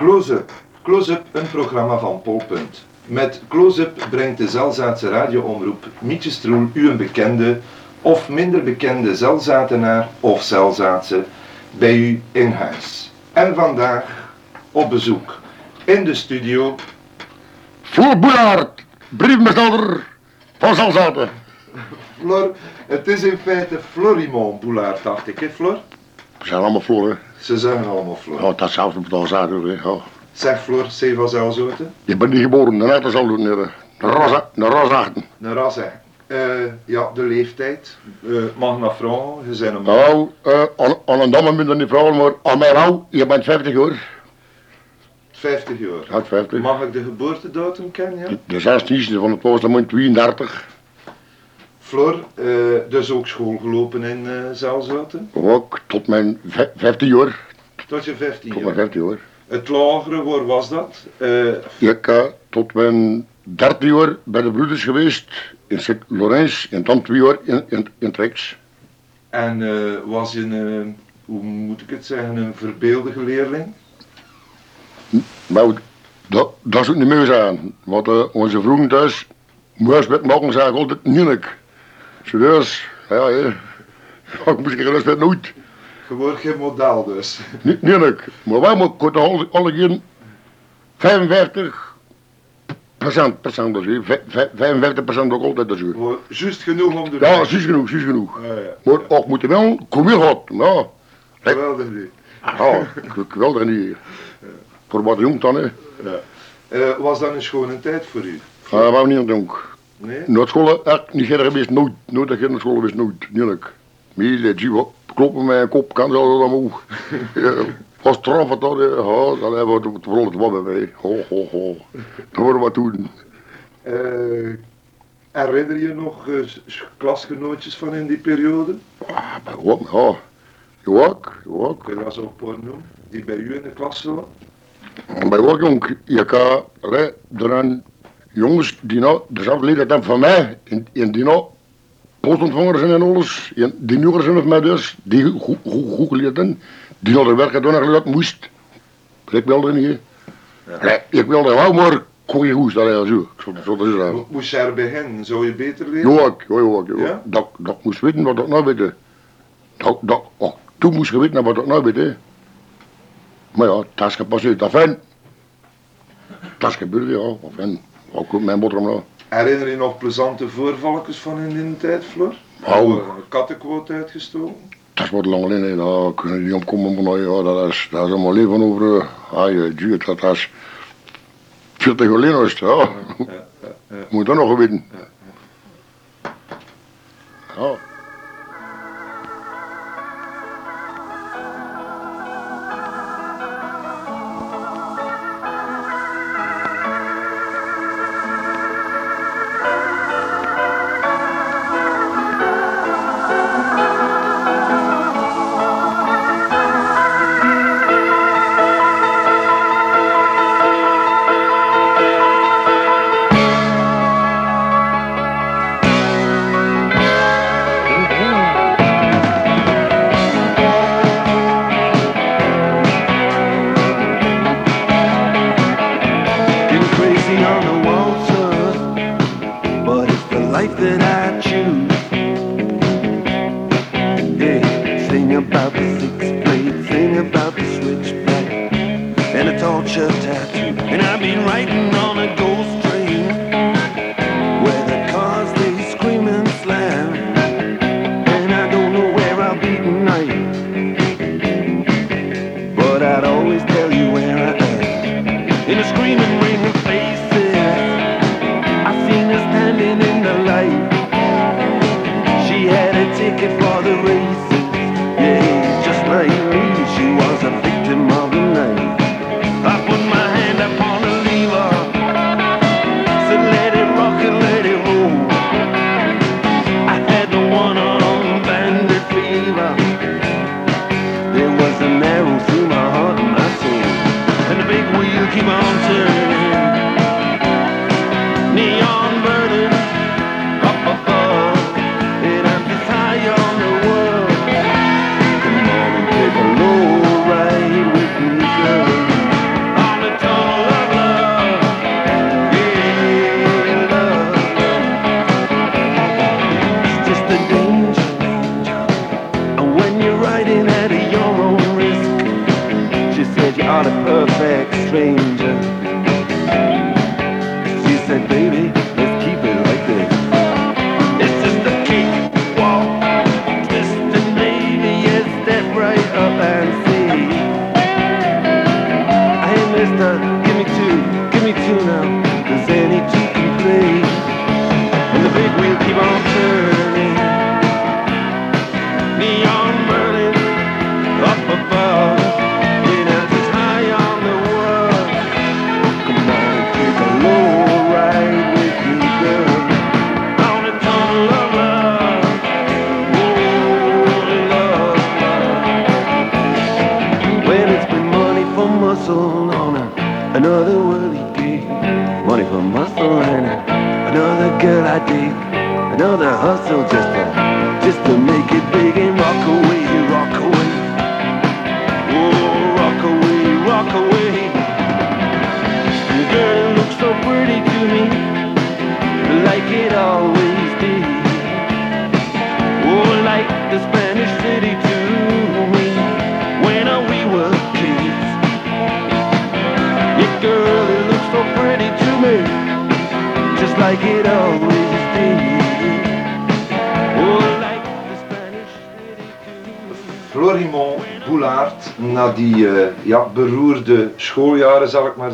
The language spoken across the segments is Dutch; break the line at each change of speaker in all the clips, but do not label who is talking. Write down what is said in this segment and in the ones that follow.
Close-up. Close-up, een programma van Polpunt. Met Close-up brengt de Zelzaatse radioomroep Mietje Stroel u een bekende of minder bekende Zelzatenaar of Zelzaatse bij u in huis. En vandaag op bezoek in de studio
Floor Boelaert, briefbestelder van Zalzaten.
Flor. Het is in feite Florimond Boulaert, dacht ik, hè Flor?
We zijn allemaal Floor, hè.
Ze zeggen allemaal Flor.
Ja, dat is zelfs op de Zalzaten, hè.
Zeg Flor, C van Zelzoten.
Je bent niet geboren, de net zal doen, hè. De roze, de roze achten.
Een ras, hè. Eh, ja, de leeftijd. Eh mag naar vrouw, je bent een man.
Nou, eh, aan, aan een damme minder niet vrouwen, maar aan mij nou, je bent 50 jaar.
50 jaar.
Ja, 50.
Mag ik de geboortedatum kennen, ja?
De 16e van het Postament 32.
Flor, eh, dus ook school gelopen in Zelzoten?
Ook tot mijn vij- 15 jaar.
Tot je 15
Tot mijn. 15 jaar.
Het lagere, waar was dat? Eh,
Ik uh, tot mijn 13 jaar bij de broeders geweest in Sint-Laurens en dan twee jaar in, in, in Trex.
en was je een, hoe moet ik het zeggen, een verbeeldige leerling?
Nou, dat, dat zou niet meer zijn. Want onze vroegen thuis, moest met maken, ik altijd niet. Serieus, ja, ja. Ik moest geen rust met nooit.
Je wordt geen model dus.
Niet niet. Maar wij moeten alle, alle keer 55 procent, procent dus, hè. Vij- vij- 55 procent ook altijd hè.
Voor Juist genoeg om de
Ja, juist genoeg, juist genoeg.
Ja, ja.
Maar ook moeten wel, kom weer gehad. Ja,
Geweldig
ja, ik, ik wil er niet. Voor wat jong dan, hè.
Ja. Eh, was dat een schone tijd voor u?
Ja, wou niet doen.
Nee?
Naar school, echt niet verder geweest, nooit. Nooit dat naar school geweest, nooit. Niet. Miele, zie kloppen met mijn kop, kan ze altijd omhoog. Als straf wat dat, ja, dan hebben we het vooral het mij. Ho, ho, ho. Dan worden we wat doen.
Eh, herinner je nog s- klasgenootjes van in die periode?
Ah, bij wat, ja. Je ook.
Kun je dat zo noemen? Die bij u in de klas zaten?
Bij wat jong, je kan, er zijn jongens die nou dezelfde leeftijd hebben van mij, en, en die nou postontvanger zijn en alles, en die jonger zijn of mij dus, die goed, goed, goed geleerd hebben, die nou de werk doen eigenlijk dat moest. Ik wilde niet. Nee, ik wilde wel, maar kon niet goed, dat is zo. Zo, zo dat is het.
Mo- Moest je er beginnen? Zou je beter leren?
Ja, ik, ja, ja, ja.
Ja?
Dat, dat moest weten wat ik nou weet. Dat, dat, oh, toen moest je weten wat ik nou weet. Maar ja, dat is gepasseerd. Enfin, dat is gebeurd, ja. Enfin, ook mijn boterham.
Herinner je nog plezante voorvalletjes van in die tijd, Flor? Een kattenquote uitgestoken?
Dat wat lang geleden, hè. daar kunnen niet omkomen. Maar nou, ja, dat is, dat is allemaal leven over. eh, Ah, je duurt, dat is 40 jaar geleden, ja,
ja.
Moet dat nog weten. Ja.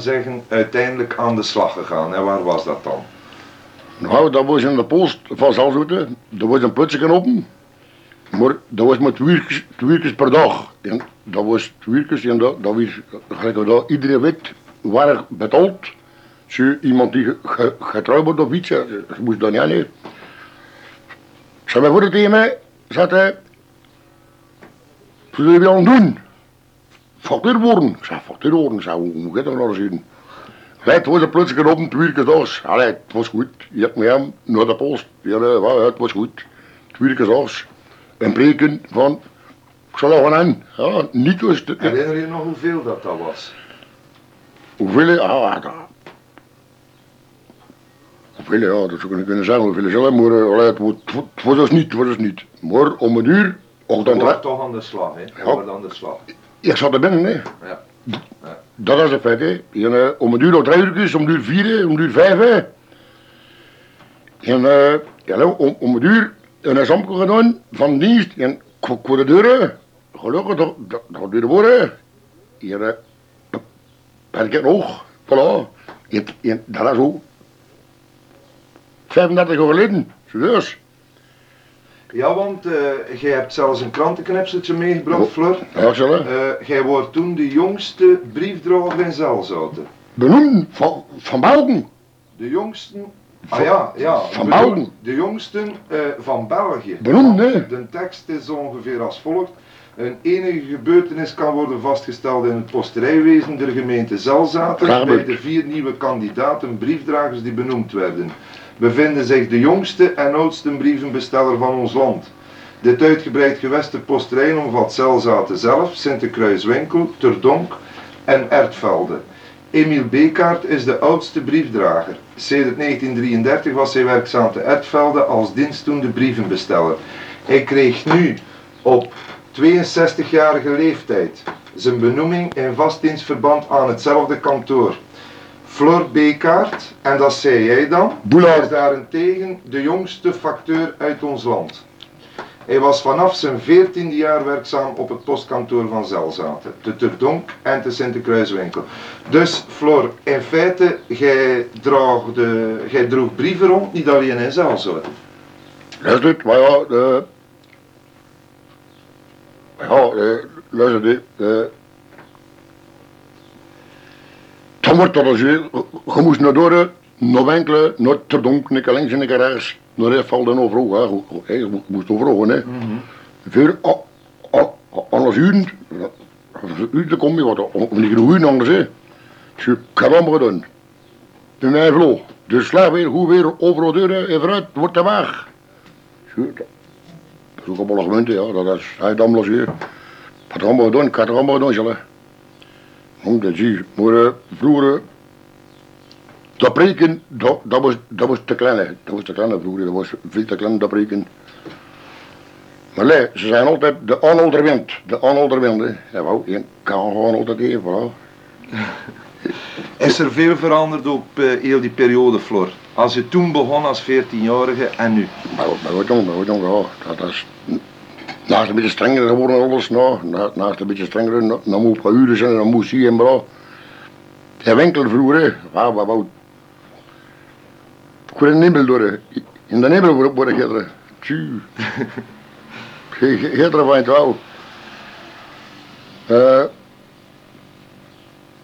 Zeggen, uiteindelijk aan de slag gegaan. En waar was dat dan?
Nou, dat was in de post van Zalzoeten. Er was een putsje open. Maar dat was maar twee twee uurtjes per dag. En dat was twee uurtjes en dat, dat was, gelijk dat iedere week waren betaald. Zo iemand die ge- ge- getrouwd wordt of iets, hè, ze moest dat niet aan. Zei mijn moeder tegen mij, zei hij, wat wil je doen? Factuur worden. Ik zei, factuur worden. Ik zei, hoe hoe gaat dat nou zien? Allee, het was een plotseling op twee keer daags. Allee, het was goed. Je hebt me hem naar de post. Ja, wel, het was goed. Twee keer daags. Een preken van, ik zal er gewoon aan. Ja, niet de- de-
Herinner je nog hoeveel dat dat was?
Hoeveel, ah, dat. Hoeveel, ja, dat zou ik niet kunnen zeggen. Hoeveel zelf, maar eh, allee, het, was, het was dus niet, het was dus niet. Maar om een uur,
Je
ochtend,
wordt toch aan de slag, hè? Je
Ja.
wordt aan de slag.
ik zat er binnen, hè.
Ja.
Dat is het feit, hè. En, eh, om een uur nog drie uurtjes, om een uur vier, om een uur vijf, hè. En eh, ja, om, om een uur een examen gedaan van dienst. En voor de deuren, gelukkig, dat, dat, dat duurde worden. En eh, ben ik het nog, voilà. En, en dat is zo 35 jaar geleden, serieus.
Ja, want eh jij hebt zelfs een krantenknipseltje meegebracht. Flor.
Ja, hè.
Eh, jij wordt toen de jongste briefdrager in Zelzouten.
Benoemd van, van Belgen.
De jongsten... Ah ja, ja.
Van Belgen.
De jongsten eh, van België.
Benoemd, hè.
De tekst is ongeveer als volgt. Een enige gebeurtenis kan worden vastgesteld in het posterijwezen der gemeente Zelzaten bij de vier nieuwe kandidaten briefdragers die benoemd werden. Bevinden zich de jongste en oudste brievenbesteller van ons land. Dit uitgebreid gewest der posterijen omvat Zelzaten zelf, Sint-Kruiswinkel, Terdonk en Ertvelde. Emiel Bekaert is de oudste briefdrager. Sedert 1933 was hij werkzaam te Ertvelde als dienstdoende brievenbesteller. Hij kreeg nu op 62-jarige leeftijd zijn benoeming in vastdienstverband aan hetzelfde kantoor. Flor Bekaert, en dat zei jij dan,
Boulaert.
is daarentegen de jongste facteur uit ons land. Hij was vanaf zijn 14e jaar werkzaam op het postkantoor van Zelzaten, te Turdonk en te Sint-Kruiswinkel. Dus Flor, in feite, jij, draagde, jij droeg brieven rond, niet alleen in Zelzaten.
Luister, het, maar ja, de... Ja, luister, de... de dan wordt dat als je... Je moest naar door, naar Winkelen, naar Terdonk, naar links en naar rechts. Naar rechts valt dan overal, hè. Je- moest overal, hè. Voor, ah, ah, anders uren... Uren kom je wat, om niet genoeg uren anders, hè. Dus ik heb allemaal gedaan. In mijn vloog. Dus slag weer, goed weer, overal deuren, en vooruit, wordt de weg. Zo, dat is ook allemaal argumenten, ja, dat is, hij dan hier. Ik had er allemaal gedaan, ik had er allemaal gedaan, zullen. Om dat zie je, maar vroeger, dat preken, dat, dat, was, dat was te klein, dat was te klein vroeger, dat was veel te klein, dat preken. Maar nee, ze zijn altijd de aanhouder wint, de hè. Ja, wou, je kan gewoon altijd even, voilà.
Is er veel veranderd op eh, heel die periode, Flor? Als je toen begon als 14-jarige en nu?
Maar wat- maar wat jong, wat jong, ja. Dat is naast een beetje strenger geworden alles, nou. Na- Naast een beetje strenger, nou, dan moet je uren zijn dan moet je en bla. De winkel vroeger. Wauw, wauw, wauw. Ik word in de nebel door. In de nebel word word ik gisteren. Tju. Ge- ge- Gisteren van het wauw. Eh.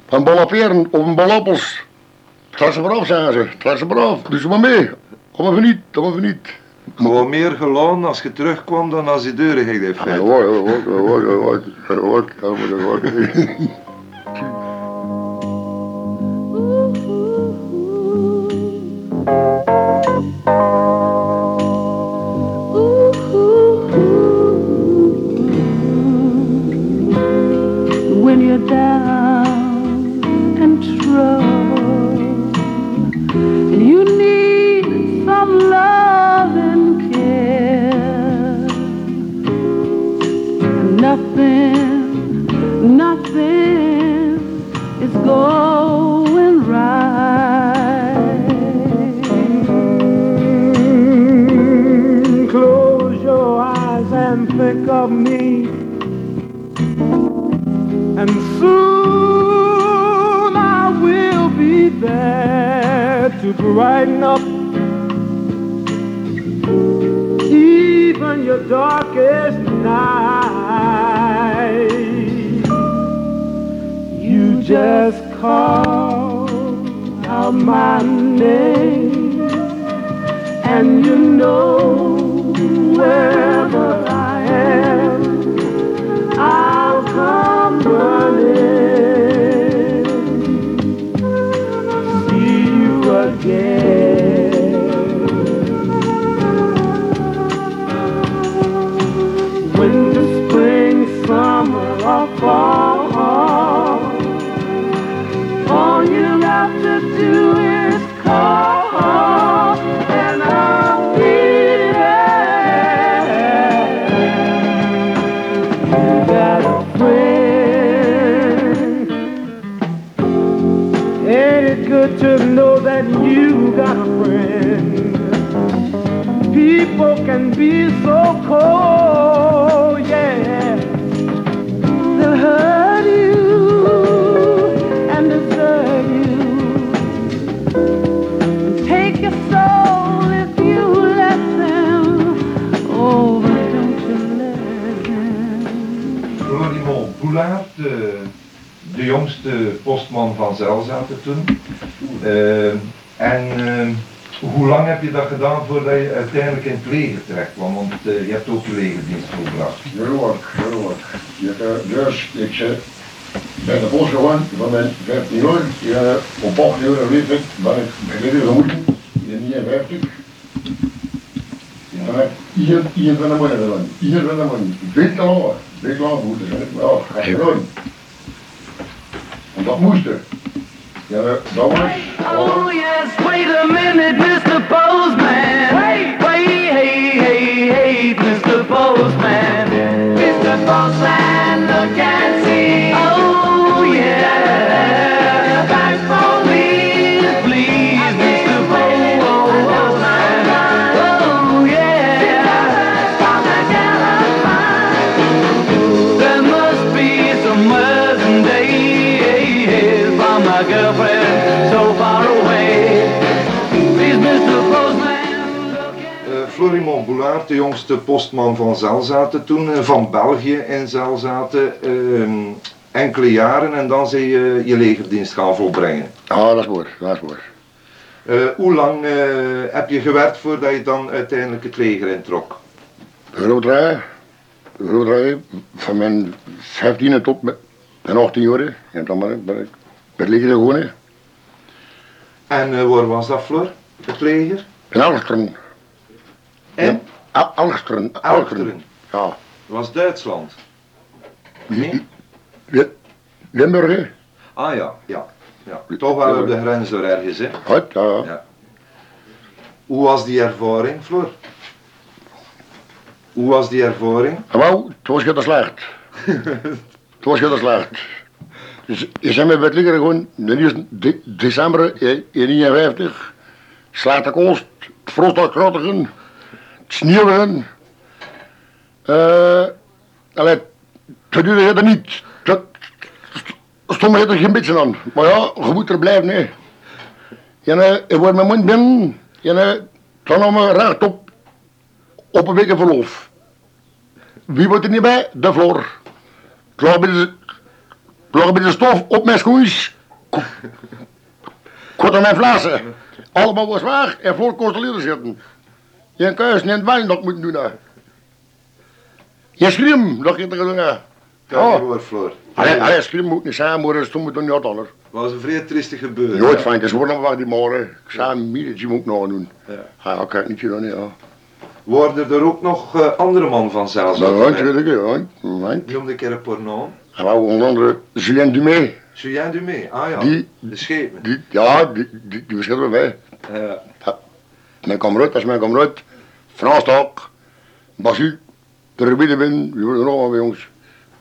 Een bal peren of een bal appels. Tras ze eraf, zeggen ze. Tras ze eraf. Doe ze maar mee. Kom even niet, kom even niet.
Gewoon meer geloon als je terugkwam dan als je deuren ging
hoor,
de postman van Zel zaten toen. Eh, en eh, hoe lang heb je dat gedaan voordat je uiteindelijk in het leger terecht kwam? Want eh, je hebt ook je legerdienst volbracht.
Wat. Je, eh, dus ik eh, ben de bos gewoon van mijn 15 jaar. Ja, op 8 jaar leeftijd ben ik geleden gemoeten in 59. En dan heb ik 21 maanden gedaan. 21 maanden. Veel te lang, veel te lang moeten zijn. Ja, ga je doen. En dat moest er. Ja, dat was.
Oh yes, wait a minute, Mr. Postman. Wait, wait, hey, hey, hey, Mr. Postman. Mr. Postman, look and see. Oh
De jongste postman van Zelzaten toen, eh, van België in Zelzaten. eh, enkele jaren en dan zijn je je legerdienst gaan volbrengen.
Ja, dat is waar, dat is waar.
Eh, hoe lang eh, heb je gewerkt voordat je dan uiteindelijk het leger introk?
Grootdraai, grootdraai, van mijn 15e tot mijn 18 jaar. En dan ben ik, bij het leger gewoon.
En eh, waar was dat, Flor? Het leger?
In Alsteren.
En?
Al- Alsteren.
Alsteren.
Ja.
Dat was Duitsland. Nee?
Li- Limburg, hè?
Ah ja, ja. ja. Toch wel op de grens door ergens, hè?
Goed, ja. ja.
Hoe was die ervaring, Flor? Hoe was die ervaring?
En wou, het was geen slecht. Het was geen slecht. Dus je zijn met liggen gewoon, de 1 de, december in 1951, slaat de koost, het krottigen, het sneeuwen. Eh, allee, dat het er niet. Dat stond er geen beetje aan. Maar ja, je moet er blijven, hè. En ik word mijn mond binnen, en dan nog maar rechtop, op een week verlof. Wie wordt er niet bij? De vloer. Klaar bij de, stof op mijn schoens. Kort aan mijn flessen. Allemaal was weg en voor controleren zitten. Je kuis niet wijn nog moeten doen. hè. Je schreeuwt, dat je er doen. hè.
Kan
Ja.
hoor, Floor.
Allee, allee, schreeuwt moet niet zijn, maar dat moet toch niet anders.
was een vrij triestig gebeuren.
Nooit fijn, het is worden waar die morgen. Ik zei, mir, die moet ik nog doen.
Ja.
Ja, ja, kijk niet gedaan, ja.
Worden er ook nog eh, andere man van zelfs?
Weet je, ja.
Noem de keer een naam.
En wou onder andere Julien Dumé.
Julien Dumé, ah ja,
Die-
de schepen.
Die, ja, die, die, die verschillen wij.
Ja.
Mijn kameraad, dat is mijn kameraad. Frans Taak, Basu, de Rubiede bin, wie wordt er nog bij jongens?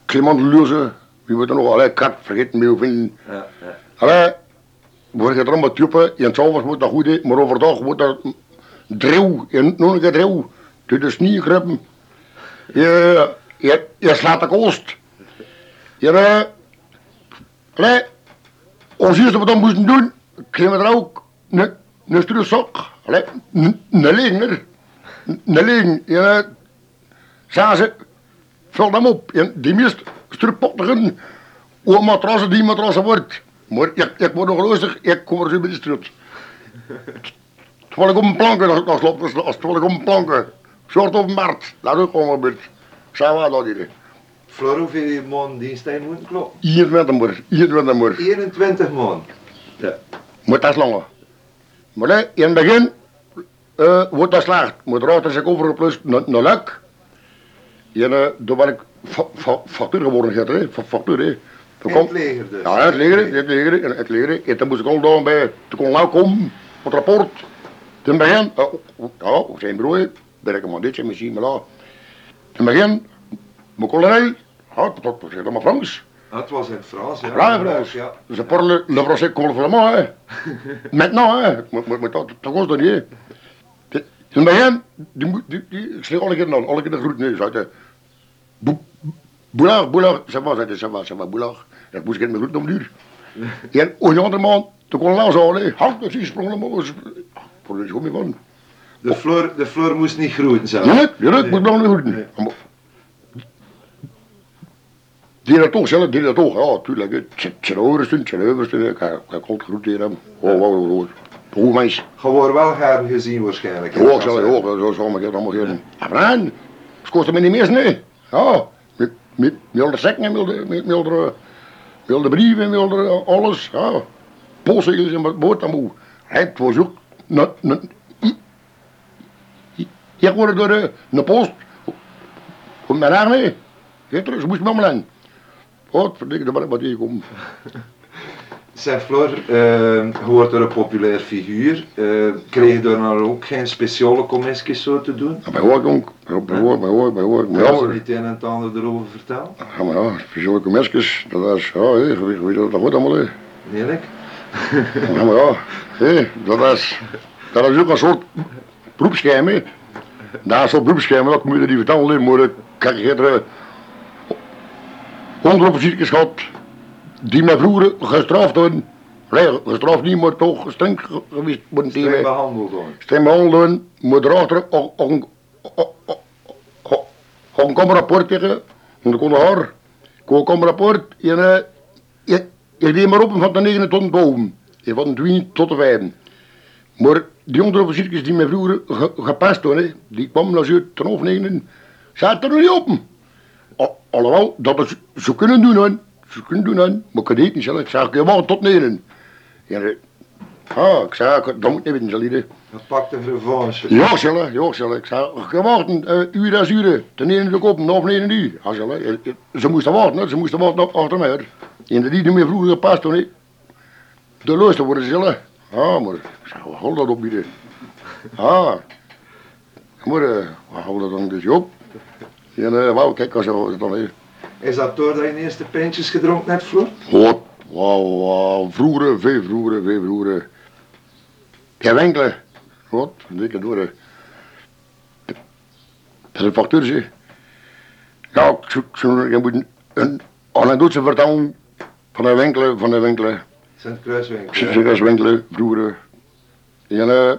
Clement Luze, wie wordt er nog? Allee, Kat, vergeet me hoeveel.
Ja, ja.
Allee, word je er allemaal tuppen, en s'avonds moet dat goed, maar overdag wordt dat dreeuw, en nog een keer dreeuw. Door de sneeuw kruipen. Je, je, je slaat de kost. Je, eh, allee, ons eerste wat we dan moesten doen, we er ook een, een struuszak. Allee, een een leger. Een leger. En eh, zagen ze, vul hem op. En die meest strupottigen, hoe matrassen die matrassen wordt. Maar ik, ik word nog rustig, ik kom er zo bij de. Terwijl ik op een planken, als, als, als, als terwijl ik op een planken. Soort op een markt, dat ook gewoon gebeurd. Zijn we dat hier?
Floor, hoeveel maanden dienst hij moeten kloppen?
21 maar, 21 maar.
21 maanden.
Maar dat is langer. Maar in het begin eh, wordt dat. Maar erachter is ik overgeplust naar lek. En uh, toen ben ik fa fa factuur geworden, hè? Fa factuur, hè.
Het leger dus.
Ja, het leger, het leger, en het leger. En toen moest ik al daar bij, toen kon nou komen, het rapport. Toen begin, uh, ja, zijn broer, ben ik maar dit, en misschien maar daar. Toen begin, mijn kolonel, ja, dat was helemaal Frans.
Het was in Frans, ja.
Ja, in Frans.
Ja.
Ze parlent le français complètement, hè. Maintenant, hè. Maar, dat, dat was dat niet, In het begin, die, moet- die, die, ik zeg alle keer aan, alle keer de groet, nee, zei hij. Boe- Boulard, Boulard, ça va, zei hij, ça va, ça va, Boulard. Ik moest geen groet om duur. En een andere man, toen kon hij zo, hè. Houd, dat is sprongen, maar was... Voor de schoen van.
De Floor, de Floor moest niet groeien zelf.
Ja, ja, dat moet nog niet groeten. Maar- Die dat toch, zelf, die dat toch, ja, tuurlijk. hè. Tje- Tje overste, tje overste, ik kon het groet hier hebben. Oh, oh, oh, oh. Hoe mens.
Wordt wel graag gezien waarschijnlijk. hè,
Ja,
als,
zo,
eh,
zal ik het allemaal geven. Ja, Brian, het kostte me niet meer, nee. Ja, met, met, met de zekken, met de, met, met de, met de brieven, met de, alles, ja. Postzegels en wat boord aan moe. Het was ook, ik word door de, de post, kom mijn haar mee. Geet ze moest me lang. Wat, verdikke, daar ben ik wat tegenkomen.
Zeg Floor, eh, je wordt er een populair figuur. Eh, kreeg je daar nou ook geen speciale commissies zo te doen?
Ja, bij hoor, jonk, bij hoor, bij hoor, bij hoor.
Kan je niet een en het ander erover vertellen?
Ja, maar ja, speciale mesjes, dat is, ja, weet- je dat dat wordt allemaal, hè.
Eerlijk?
Ja, maar ja, hé, dat is, dat is ook een soort beroepsgeheim, hè. Is een soort beroepsgeheim, dat moet je niet vertellen, maar ik heb er onderofficiertjes gehad, die mij vroeger gestraft hebben. Nee, gestraft niet, maar toch streng ge- geweest worden
Streng behandeld gewoon.
Streng behandelen, maar erachter ook een kamerrapport tegen, en ik kon haar, ik kon een kamerrapport, en ik, deed maar op van de 9 tot de boven, en van de 20 tot de 5. Maar die onderofficiertjes die mij vroeger ge, gepast hè, die kwamen naar Zuid ten overnemen, zaten er niet open. Al- Alhoewel, dat is, ze kunnen doen, hè. Ze kunnen doen, hè. maar ik kan het niet zelf. Ik zei, ik wacht tot 9. En, eh, ah, ik ik- dat moet niet weten, zal je.
Dat pakt een revanche.
Ja, zullen, ja, zullen. Ik zei, ga wachten, uh, uur als uur. Ten ene de kop, nog negen uur. Ja, zullen. Eh, eh, Ze moesten wachten, hè. ze moesten wachten op achter mij. hè. En die die meer vroeger gepast toen, hè. De luister worden zullen. Ja, maar, ik zei, wat hou dat op bieden? Ah, maar, uh, wat hou dat dan dus op? En, uh, wauw, kijk, als je dan, hè.
Is dat doordat je de eerste pintjes gedronken hebt, Floor?
Wat, Wauw, wauw, vroeger, veel vroeger, veel vroeger. Geen enkele. Wat, dikke door. Dat is een factuur, zeg. Ja, ik je moet een- anekdote vertellen van de winkelen, van de winkelen.
Sint Kruiswinkel.
Serieus winkelen, vroeger. En eh,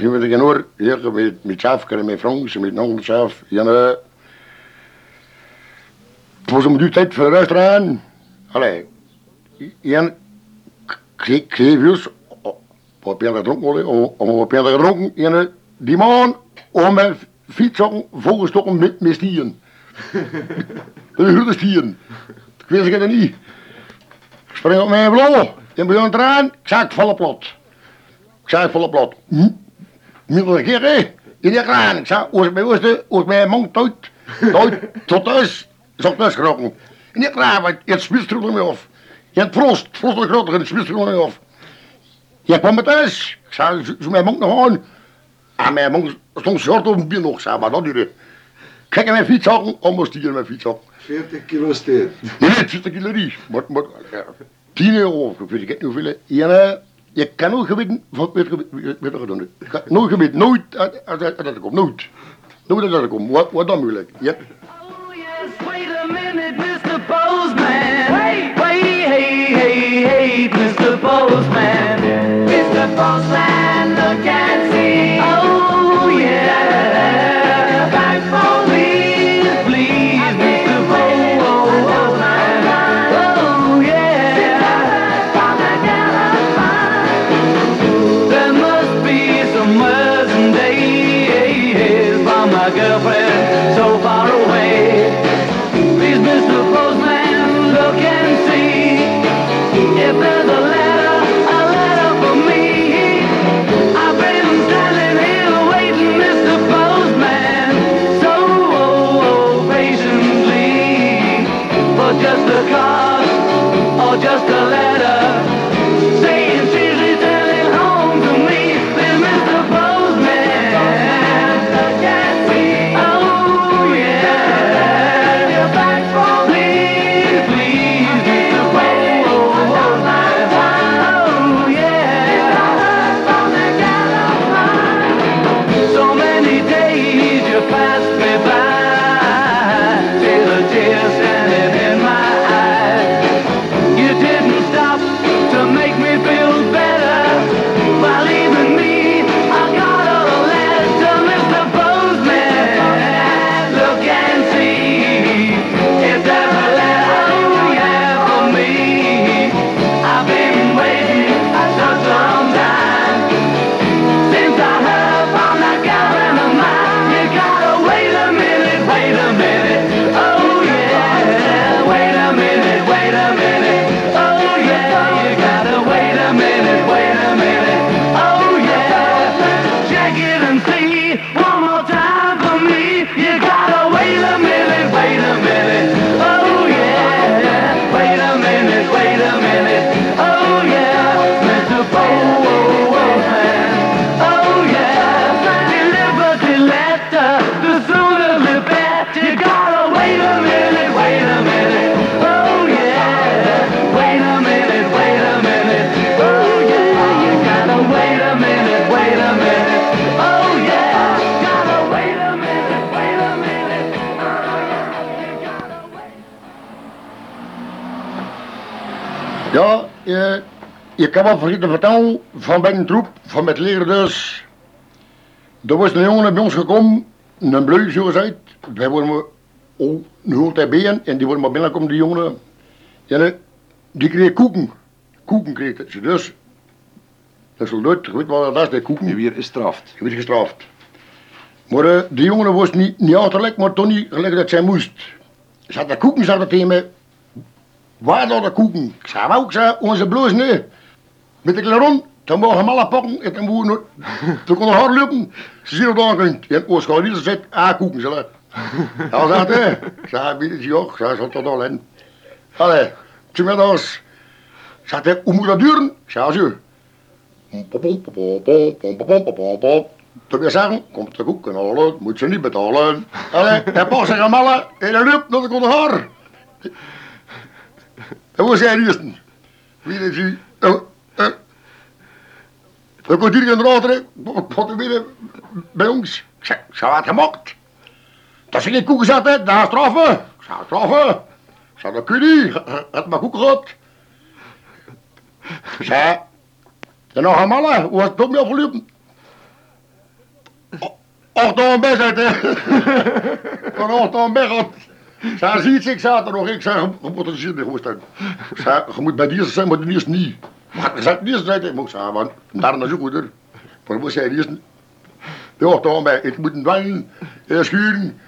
je weet geen hoor, hier met, met zelf, met Frans, met Nongel zelf. En eh, het was om die tijd voor de restaurant. Allee, juist, wat heb je gedronken, heb je gedronken, en die man om mijn fiets volgestoken met, met stieren. De grote stieren. Ik wist het niet. Ik spring op mijn blauw. En begon eraan. Ik zei, ik val op plat. Ik zei, ik val op plat. Hm? Middel keer, hè. In die kraan. Ik zei, als mijn oosten, als mijn mond tot thuis, gerokken. In die kraan, want je hebt spitstroelen mee af. Je hebt frost, frost de grote, en het spitstroelen mee af. Je kwam met thuis. Ik zei, zo- mijn mond nog aan. En mijn mond stond zwart op een bier nog. Ik zei, maar dat niet. Kijk, mijn fiets hakken, anders die in mijn fiets hakken.
40 kilo steen.
Nee, het zit ik niet. Maar, maar, ja, 10 euro, ik weet niet hoeveel. En, eh, je kan nooit geweten van weet je je wat gedaan hebt. Je Nooit geweten, nooit uit dat ik kom, nooit. Nooit uit dat ik kom. Wat, wat dan moeilijk? Ja.
Mr. Wait, hey, hey, hey, Mr. Postman. Mr. Look and
je kan wel vergeten vertellen van bij een troep, van met leger dus. Er was een jongen bij ons gekomen, een bleu zo gezegd. Wij worden maar, oh, nu hoort hij en die worden maar binnenkomen, die jongen. En die kreeg koeken. Koeken kreeg het. Dus, dat is wel leuk, je weet wat dat is, die koeken.
Je weer is straft.
Je werd gestraft. Maar eh, die jongen was niet, niet achterlijk, maar toch niet gelijk dat zij moest. Ze had de koeken, zei dat tegen. Waar dan de koeken? Ik zei, ik zei, onze bloos nee. Met de klaron, dan mogen we alle pakken en dan moeten Toen kon er hard lopen. Ze zien het aankunt. En gaat niet zegt, ah, koeken, ze. Ja, zegt hij. Ik zei, die ook? Zei, zal tot al in. Allee, toen ons. Hij, hoe moet dat duren? Zei, zo. Toen weer zeggen, komt de koek en halen, moet ze niet betalen. Allee, hij past zich aan mallen en hij loopt naar de konde haar. Dat was hij eerst. Wie is u? Dan komt hier een later, wat er weer bij ons. Ik zei, ze had gemaakt. Dat ze geen koeken zetten, daar straffen. Ik zei, straffen. Ik zei, dat kun je niet. Het maar koeken gehad. Ik zei, en nog een mannen, hoe was het ook mee afgelopen? Acht aan hè. Van acht aan best uit. Zij ziet zaterdag nog. Ik zeg, je moet er gaan Ik zeg, je moet bij die zijn, maar de eerste niet. Maar ik de eerste zijn, ik moet zeggen, want daar is ook goed, hoor. Maar moet zij de eerste. Ja, dan bij, ik moet een dwang, eh, schuren,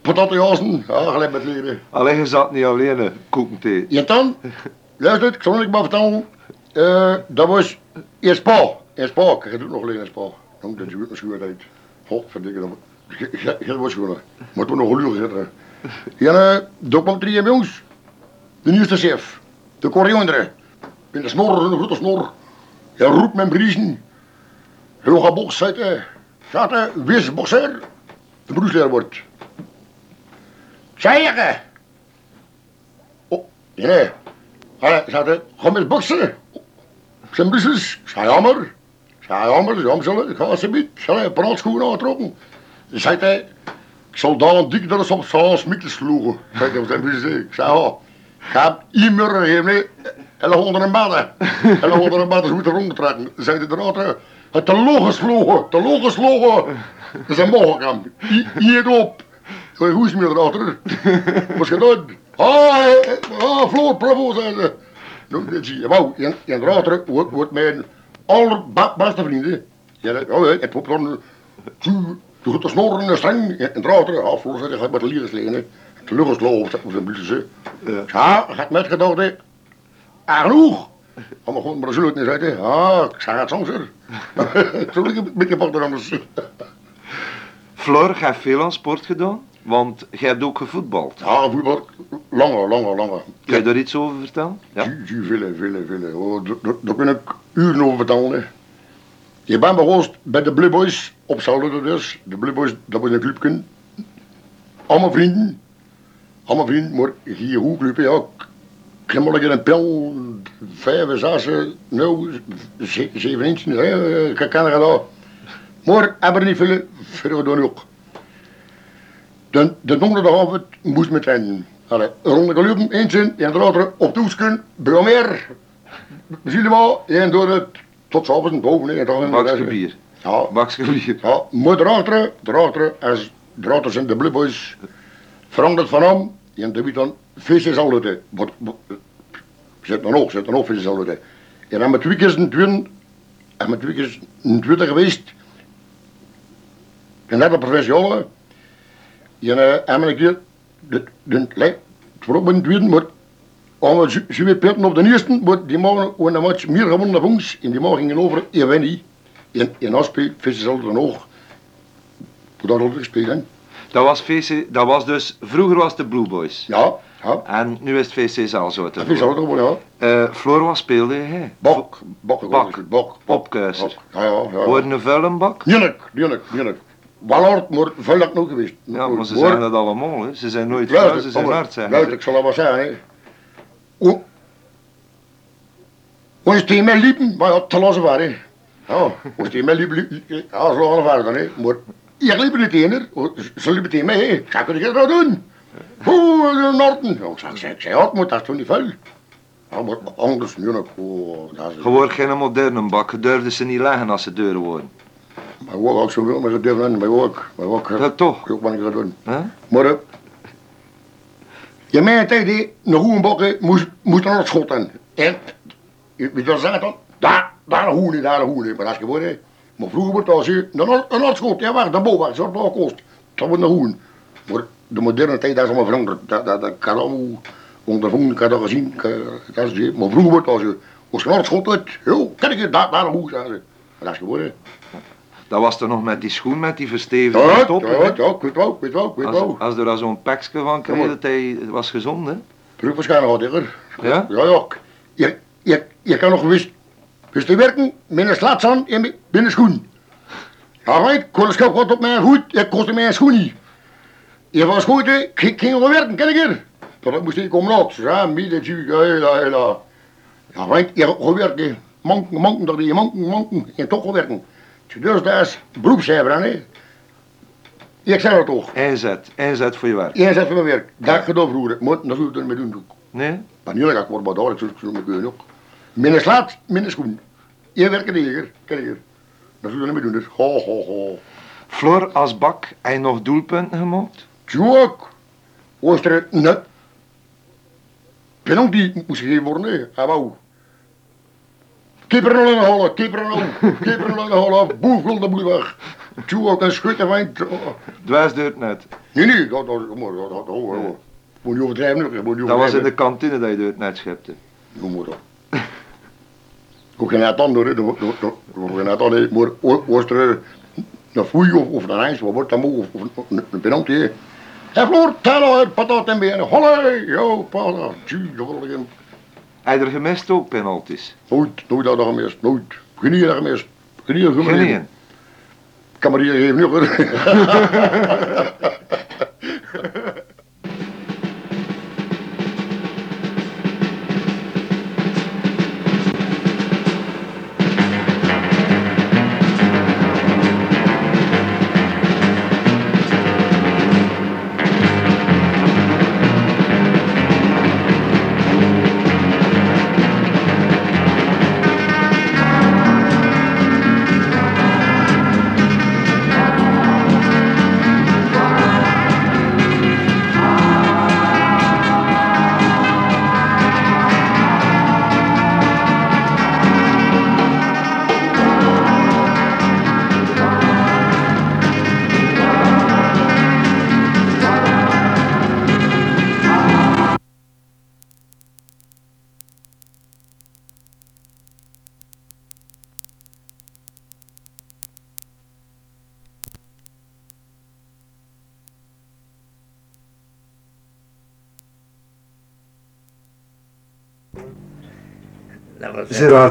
patatjassen, ja, gelijk met leren.
Alleen je zat niet alleen, hè, koeken thee.
Ja, dan, luister, ik zal ik maar vertellen. Eh, dat was in Spa. In Spa, ik het nog alleen in Spa. Dan dat je een schuur uit. Godverdikke, dat dat was gewoon. Maar toen nog een uur zitten. Ja, eh, daar kwam drie jongens. De nieuwste chef. De Koreaner. In de snor, een grote snor. Hij roept met briezen. Heel gaat box zitten. Zaten, wees bokser. De broesleraar wordt. Zeggen! Oh, nee. Allee, zaten, ga met boksen. Zijn broesjes. Zei jammer. Zei jammer, jammer. Ik ga alsjeblieft. Zal hij brandschoenen aantrokken. Dan zei hij, ik zal daar een dik dat op zo'n smikkels sloegen. Zei hij, heb je? Ik zei, ja, ga immer en onder een badden. En onder een badden, ze moeten rondtrekken. Zei hij eruit, het te logen sloegen, te logen sloegen. Dat is een mogelijk. Hier op. Hoe is het meer erachter? Wat gedaan? Ah, ah, Floor, bravo, zei ze. Nou, dat zie je. Wauw, en, en erachter wordt, wordt mijn allerbeste vrienden. Ja, ja, het wordt dan... Toen gaat de snorren en de streng. En erachter, ja, Floor zei, gaat met de lieren slenen. De lucht is loop, dat moet een beetje ze. Ja, gaat met gedacht, hè. Ah, genoeg. Maar gewoon maar zullen het niet zeggen. Ja, ik zeg het soms, hoor. Zullen ik een beetje pakken anders.
Flor, je hebt veel aan sport gedaan, want jij hebt ook gevoetbald.
Ja, voetbal, langer, langer, langer.
Kun je daar iets over vertellen? Ja?
Vele, vele, vele. Oh, daar- kun ik uren over vertellen. Je bent begonnen bij de Blue Boys op Zouden dus. De Blue Boys, dat was een clubje. Allemaal vrienden. Allemaal vrienden, maar hier hoe club, ja. Krimmelig in een pil, vijf, zes, nou, ze- zeven inch, hè, ik kan gedaan. Maar hebben niet veel, veel doen ook. De, de donderdagavond moest met trainen. Allee, rond de gelopen, eentje, en later op toesken, Bromeer. Zie je wel, en door het tot s'avonds boven. hè, en dan-
Bakske bier.
Ja,
Bakske bier.
ja, maar daarachter, daarachter, als daarachter zijn de Blue Boys veranderd van naam. En dat weet dan feestjes al uit. Wat, zit dan ook, zit dan ook feestjes al uit. En dan met twee keer een tweede, en met twee keer een tweede geweest. En net op provinciale. En en een keer, de, de, de, voorop met een tweede, maar als we weer punten op de eerste, maar die mogen gewoon een match meer gewonnen dan ons. En die mogen gingen over, niet. En, en als speel, feestjes altijd dan ook. Voor dat altijd gespeeld.
Dat was, VC, dat was dus, vroeger was het de Blue Boys.
Ja, ja.
En nu is het VC Zalzout.
Dat is altijd gewoon, ja.
Eh Floor, wat speelde hij?
Bok, bok, bok,
Opkuiser.
bok. Ja, ja, ja.
Hoor een vuilenbak?
Eerlijk, eerlijk. Wel hard, maar nog geweest.
Ja, maar ze zijn dat allemaal, hè. Ze zijn nooit vuil, ze zijn hard, zijn.
ik zal dat wel zeggen, hè. O- tegen mij liepen, maar ja, te lassen waren, hè. Ja, tegen mij liepen, liep- liep- ja, ze lagen verder, hè. Maar niet tegen haar, Oh, ze liepen tegen mij, hè. Ik zei, kun je dat doen? Hoe, de Norten. Ja, ik zei, ja, het moet, dat is toch niet? Ja, maar anders, nu nog, oh, dat.
Je wordt geen moderne bak, je durfde ze niet leggen als ze deuren worden.
Maar ook ook zo wil, maar ze durven maar ook, maar ook,
Ja, toch?
ook wat ik ga doen.
Hè?
Maar uh, je mijn tijd die een goede bokken moest, moest naar het schot en en je weet wat zeggen dan? Daar, daar een hoen, daar een hoen, maar dat is geworden. Maar vroeger wordt als je een een noordschot, ja waar, de boven, zo dat kost, dat wordt een hoen. Maar de moderne tijd dat is allemaal veranderd, dat, dat, dat kan allemaal ondervonden, kan dat gezien, dat is, maar vroeger wordt als je als je een noordschot uit, joh, kan ik je daar, daar. Maar dat is geworden.
Dat was toch nog met die schoen, met die verstevigde
Ja,
toppen,
ja, ja, ik weet wel, ik weet wel, ik weet
Als,
wel.
als er daar zo'n pakje van kreeg,
maar-
dat hij was gezond, hè?
Terug waarschijnlijk had ik er.
Ja?
Ja, ja. Je, je, je kan nog wist, wist te werken met een slaats aan en met een schoen. Ja, weet, ik kon een wat op mijn voet, ik kostte mijn schoen niet. Je was goed, hè, ik ik ging wel werken, ken ik er. Dat moest ik komen laat. Ja, midden, ja, hela. Ja, want je gaat werken. Manken, manken, dat je manken, manken. En toch werken. Dus dat is beroepscijfer, hè. Ik zeg het toch.
Inzet, inzet voor je werk.
Jij zet van mijn werk. Dat gedaan vroeger. Maar dat zou ik er mee doen. ook.
Nee?
Maar nu ga ik maar daar, ik met kunnen ook. Minder slaat, minder schoen. Je werkt kijk hier. Dat ik er niet mee doen. Dus ho, ho, ho.
Floor als bak, hij nog doelpunten gemaakt?
Tjoek. Was er net. Penalty moest gegeven worden, hè. Hij wou. Keeper al in de holle, keeper al, keeper al in de holle, boef wil de boel weg. Tjoek, en schutten van.
Dwaas deur het net.
Nee, nee, dat, dat, dat, dat, dat, moet niet overdrijven, ook, moet niet
Dat was in de
overdrijven.
kantine dat je het net schepte.
Hoe moet dat? Ook geen net ander, hè. Dat- dat- dat- dat- geen net ander, maar o- was er een foei of, of een ijs, wat wordt dat mogen, of of een, penalty, hè. Hé, Floor, tel uit, patat en benen, holle, yo, patat.
Hij er gemist ook penalties.
Nooit, nooit nog gemist, nooit. Geen hier gemist, geen hier gemist.
Geen
Kan maar hier geven, nu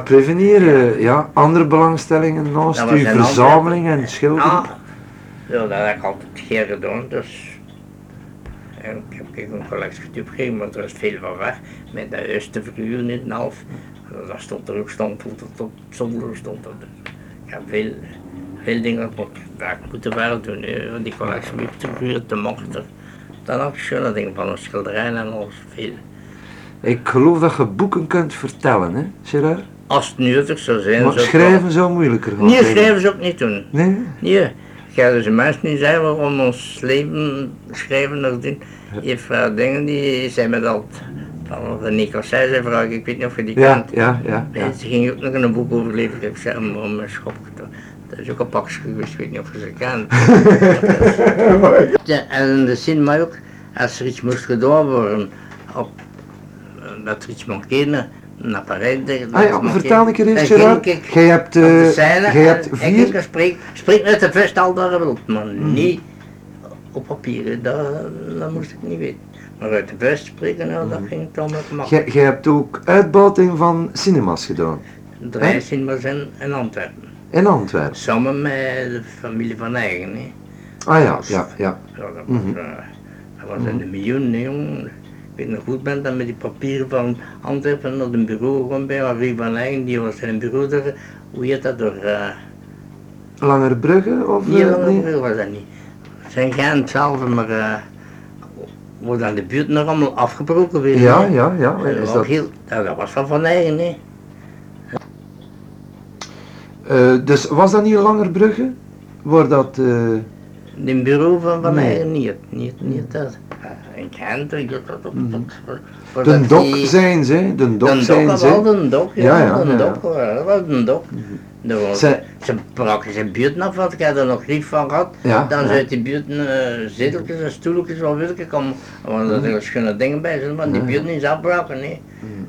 Prevenier, ja, andere belangstellingen naast uw
in
verzameling en schilderen.
Ja, dat heb ik altijd geen gedaan, dus... En ik heb een collectie gegeven, maar er is veel van weg. Met de eerste figuur in het half, dat stond er ook stond, tot tot op zolder stond er. Ik heb veel, veel dingen. Dat ik moeten wel doen, hè. die collectie met de figuur, de mochter. Dan heb ik schone dingen van een schilderij en alles, veel.
Ik geloof dat je boeken kunt vertellen, hè, Gerard?
Als het nuttig zou zijn,
Maar
zou
schrijven zou moeilijker
wel- Nee, schrijven ze ook niet doen.
Nee?
Nee, ga dus mensen niet zijn waarom ons leven schrijven nog doen. Je vraagt dingen die zijn met dat van de Nico zei vraag, ik weet niet of je die
Ja,
kent.
ja, ja. ja.
Ze ging ook nog in een boek over leven, ik heb ze maar mijn schop. Dat is ook een pakje geweest, ik weet niet of je ze kent. Ja, en in de cinema ook, als er iets moest gedaan worden, op, dat er iets mankeerde, naar Parijs. dat
Ah ja, vertel een keer eens,
ging
Gerard. Jij hebt,
scène
jij hebt vier-
Ik spreek, spreek met de vest al daar wilt, maar
Mhm.
niet op papier, dat, dat moest ik niet weten. Maar uit de vest spreken, nou, dat ging het allemaal
Jij,
makkelijk.
jij hebt ook uitbuiting van cinema's gedaan.
Drie cinemas in, in Antwerpen.
In Antwerpen.
Samen met de familie van Eigen. Hè.
Ah ja, ja, ja.
Ja, dat was,
Mhm.
eh, dat was in de miljoen. Ik weet nog goed ben dat met die papieren van Antwerpen naar een bureau gewoon bij Henri van Eigen, die was een bureau door, hoe heet dat, door, uh,
Langerbrugge of
niet
eh,
langer
nee?
bureau was dat niet. Zijn geen hetzelfde, maar uh, wordt aan de buurt nog allemaal afgebroken weer.
Ja, ja, ja.
Dat,
Is
was
dat,
heel, ja, dat was van Van Eigen, hè.
eh, dus was dat niet Langerbrugge? Waar dat... eh,
De bureau van Van
Nee.
Eigen niet, niet, niet dat. Gent, ik dat, dat,
Mhm. de dok zijn ze, de dok
Een
zijn ze.
een dok, ja,
Ja,
een
ja,
dok, ja, dat was een dok. Was-
Zij-
Ze braken zijn buurt af, want ik had er nog lief van gehad.
Ja,
Dan zijn die buurt uh, zeteltjes en stoeltjes wel willen komen, want er zijn schone dingen bij zijn, maar die buurt niet afbraken, nee.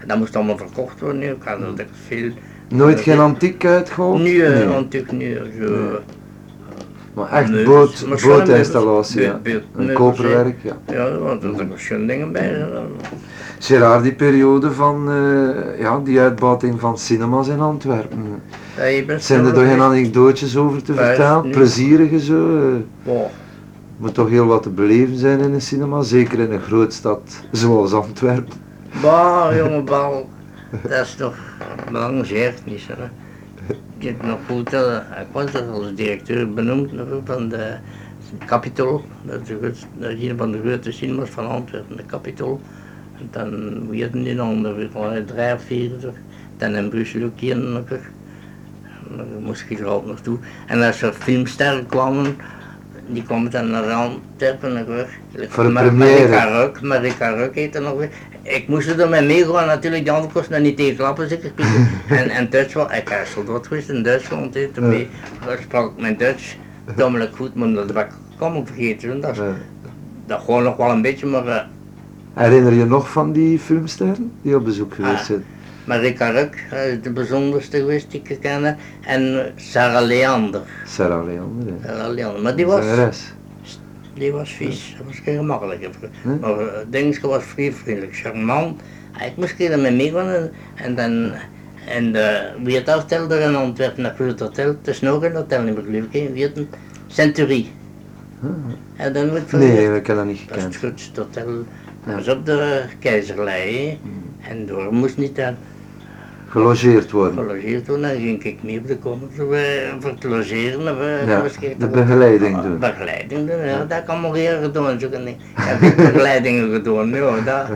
Dat moest allemaal verkocht worden, nu. ik had er veel.
Nooit geen antiek uitgehaald?
Nu, uh,
Nee.
natuurlijk nu, zo.
Maar echt
Nee,
boot,
maar schone
bootinstallatie, ja.
meubels, buurt-
Een koperwerk, ja.
Ja, want er zijn schone dingen bij.
Gerard, die periode van eh, ja, die uitbuiting van cinema's in Antwerpen.
Ja,
Zijn er toch geen anekdootjes over te vertellen? Plezierige zo? eh. Moet toch heel wat te beleven zijn in een cinema, zeker in een grootstad zoals Antwerpen.
Bah, jonge bal. dat is toch belangrijk, niet zo. hè. Ik heb nog goed, eh, ik was er als directeur benoemd nog van de Capitol, dat is, de grootste- dat is een van de grote cinemas van Antwerpen, de Capitol. En dan, wie hadden die dan, er waren drie of vier, dan in Brussel ook hier nog. Daar moest ik er altijd naartoe. En als er filmsterren kwamen, die kwamen dan naar Antwerpen nog weer.
Voor de
Ma-
première.
Marika Ruk, Marika Ruk heet er nog weer. Ik moest er mee meegaan, natuurlijk, die andere kosten niet tegen klappen zeker. en, en Duitsland, ik heb soldaat geweest in Duitsland, he, toen mee, daar sprak ik mijn Duits tamelijk goed, maar dat ik allemaal vergeten. Dat, is-
Eh,
dat gewoon nog wel een beetje, maar uh,
herinner je nog van die filmsterren die op bezoek geweest
Ah.
zijn?
Marika Ruk eh, de bijzonderste geweest die ik ken. En eh, Sarah Leander.
Sarah Leander, hè.
Sarah Leander, maar die was,
Zangeres.
Die was vies, dat was geen gemakkelijk.
Nee?
Maar uh, Dingske was vriendelijk, charmant. Ah, Ik moest keer met meegaan en, en dan, en de, wie het hotel er in Antwerpen, dat groot hotel, het is nog een hotel niet meer geloof ik, hè, wie het een Centurie. En dan moet
Nee, ik heb dat niet
dat is het
gekend.
grootste hotel. Dat was op de keizerlei, hè. en door moest niet dan
Gelogeerd worden.
gelogeerd worden, dan ging ik mee op de zo, eh, voor te logeren. of, eh,
Ja,
moest ik
de begeleiding doen.
Begeleiding doen, ja, dat ik allemaal eerder gedaan. Ik heb begeleidingen gedaan, ja, dat,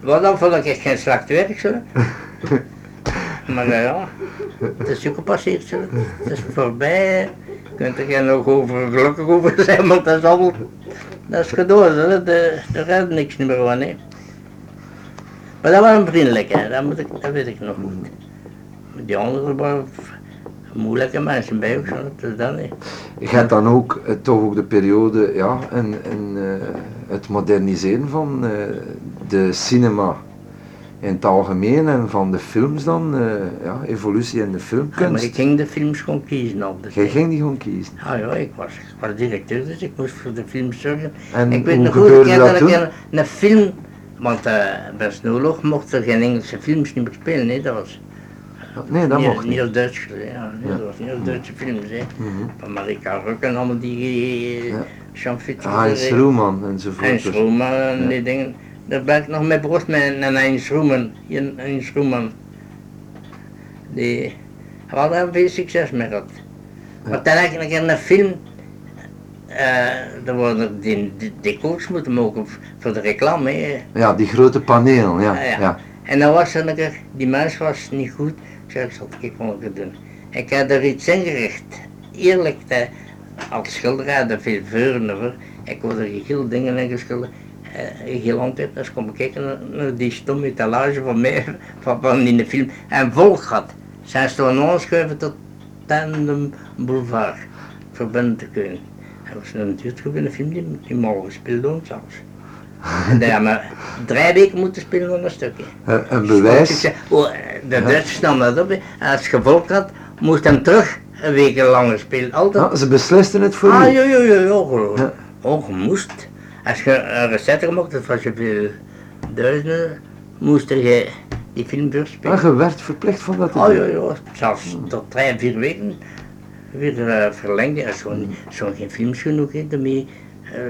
wat dan vond ik echt geen slecht werk, zo. Maar eh, ja, het is ook gepasseerd, zo. het is voorbij. Je kunt er geen nog over gelukkig over zijn, maar dat is allemaal, dat is gedaan, zo. de, er gaat niks meer van, hè. Maar dat was een vriendelijke, dat, moet ik, dat weet ik nog goed. Die anderen waren moeilijke mensen bij ook, dat is dat niet.
Je hebt dan ook eh, toch ook de periode, ja, en, en eh, het moderniseren van eh, de cinema in het algemeen en van de films dan, ja, evolutie in de
Ja, maar
filmkunst.
ik ging de films gewoon kiezen op de
Jij ging die gewoon kiezen.
Ah ja, ik was, ik was directeur, dus ik moest voor de film zorgen.
En
ik weet nog goed,
gebeurde
ik
dat
had een, een film, want uh, bij oorlog mochten er geen Engelse films niet meer spelen, hè. dat was
Nee, dat mocht
niet als Duits, ja, dat als Duitse films. Hè.
Mhm.
Van Marika Ruk en allemaal die uh,
Ja.
Jean Fitzgerald.
Heinz
hè.
Roeman enzovoort.
Heinz Roeman en die dingen. Daar ben ik nog mee begonnen met een Heinz Roeman. Een Heinz Roeman. Die we hadden veel succes mee gehad. Maar toen heb ik een film. eh er worden die, die decors moeten mogen v- voor de reclame. hè.
Ja, die grote paneel, ja.
Ah, ja.
ja.
En dan was er een keer, die mens was niet goed. Zei, ik heb er iets ingericht. Eerlijk, de, als schilder had er veel veuren over. Ik had er heel dingen in geschilderd. Uh, heel dus kom ik kijken naar, die stomme etalage van mij, van, in de film. En vol had. Zijn toen aanschuiven tot Tandem Boulevard, verbinden te kunnen. Dat was een duurtgroep film die, die gespeeld doen zelfs. Hebben we drie weken moeten spelen op een stukje.
Eh, Een bewijs.
Oh, de Duitsers namen dat op. als je volk had, moest hem terug een week langer spelen. Altijd.
Ja, ze beslisten het voor
ah,
u.
ja, ja, ja, ja, geloof.
Ja.
Oh, je moest. Als je een recette gemaakt had, was je veel duizenden, moest je die film weer
Ja,
spelen.
je werd verplicht van dat
Oh ja, ja, zelfs tot drie, vier weken weer uh, verlengd. Er is zo'n zo geen films genoeg in, daarmee uh,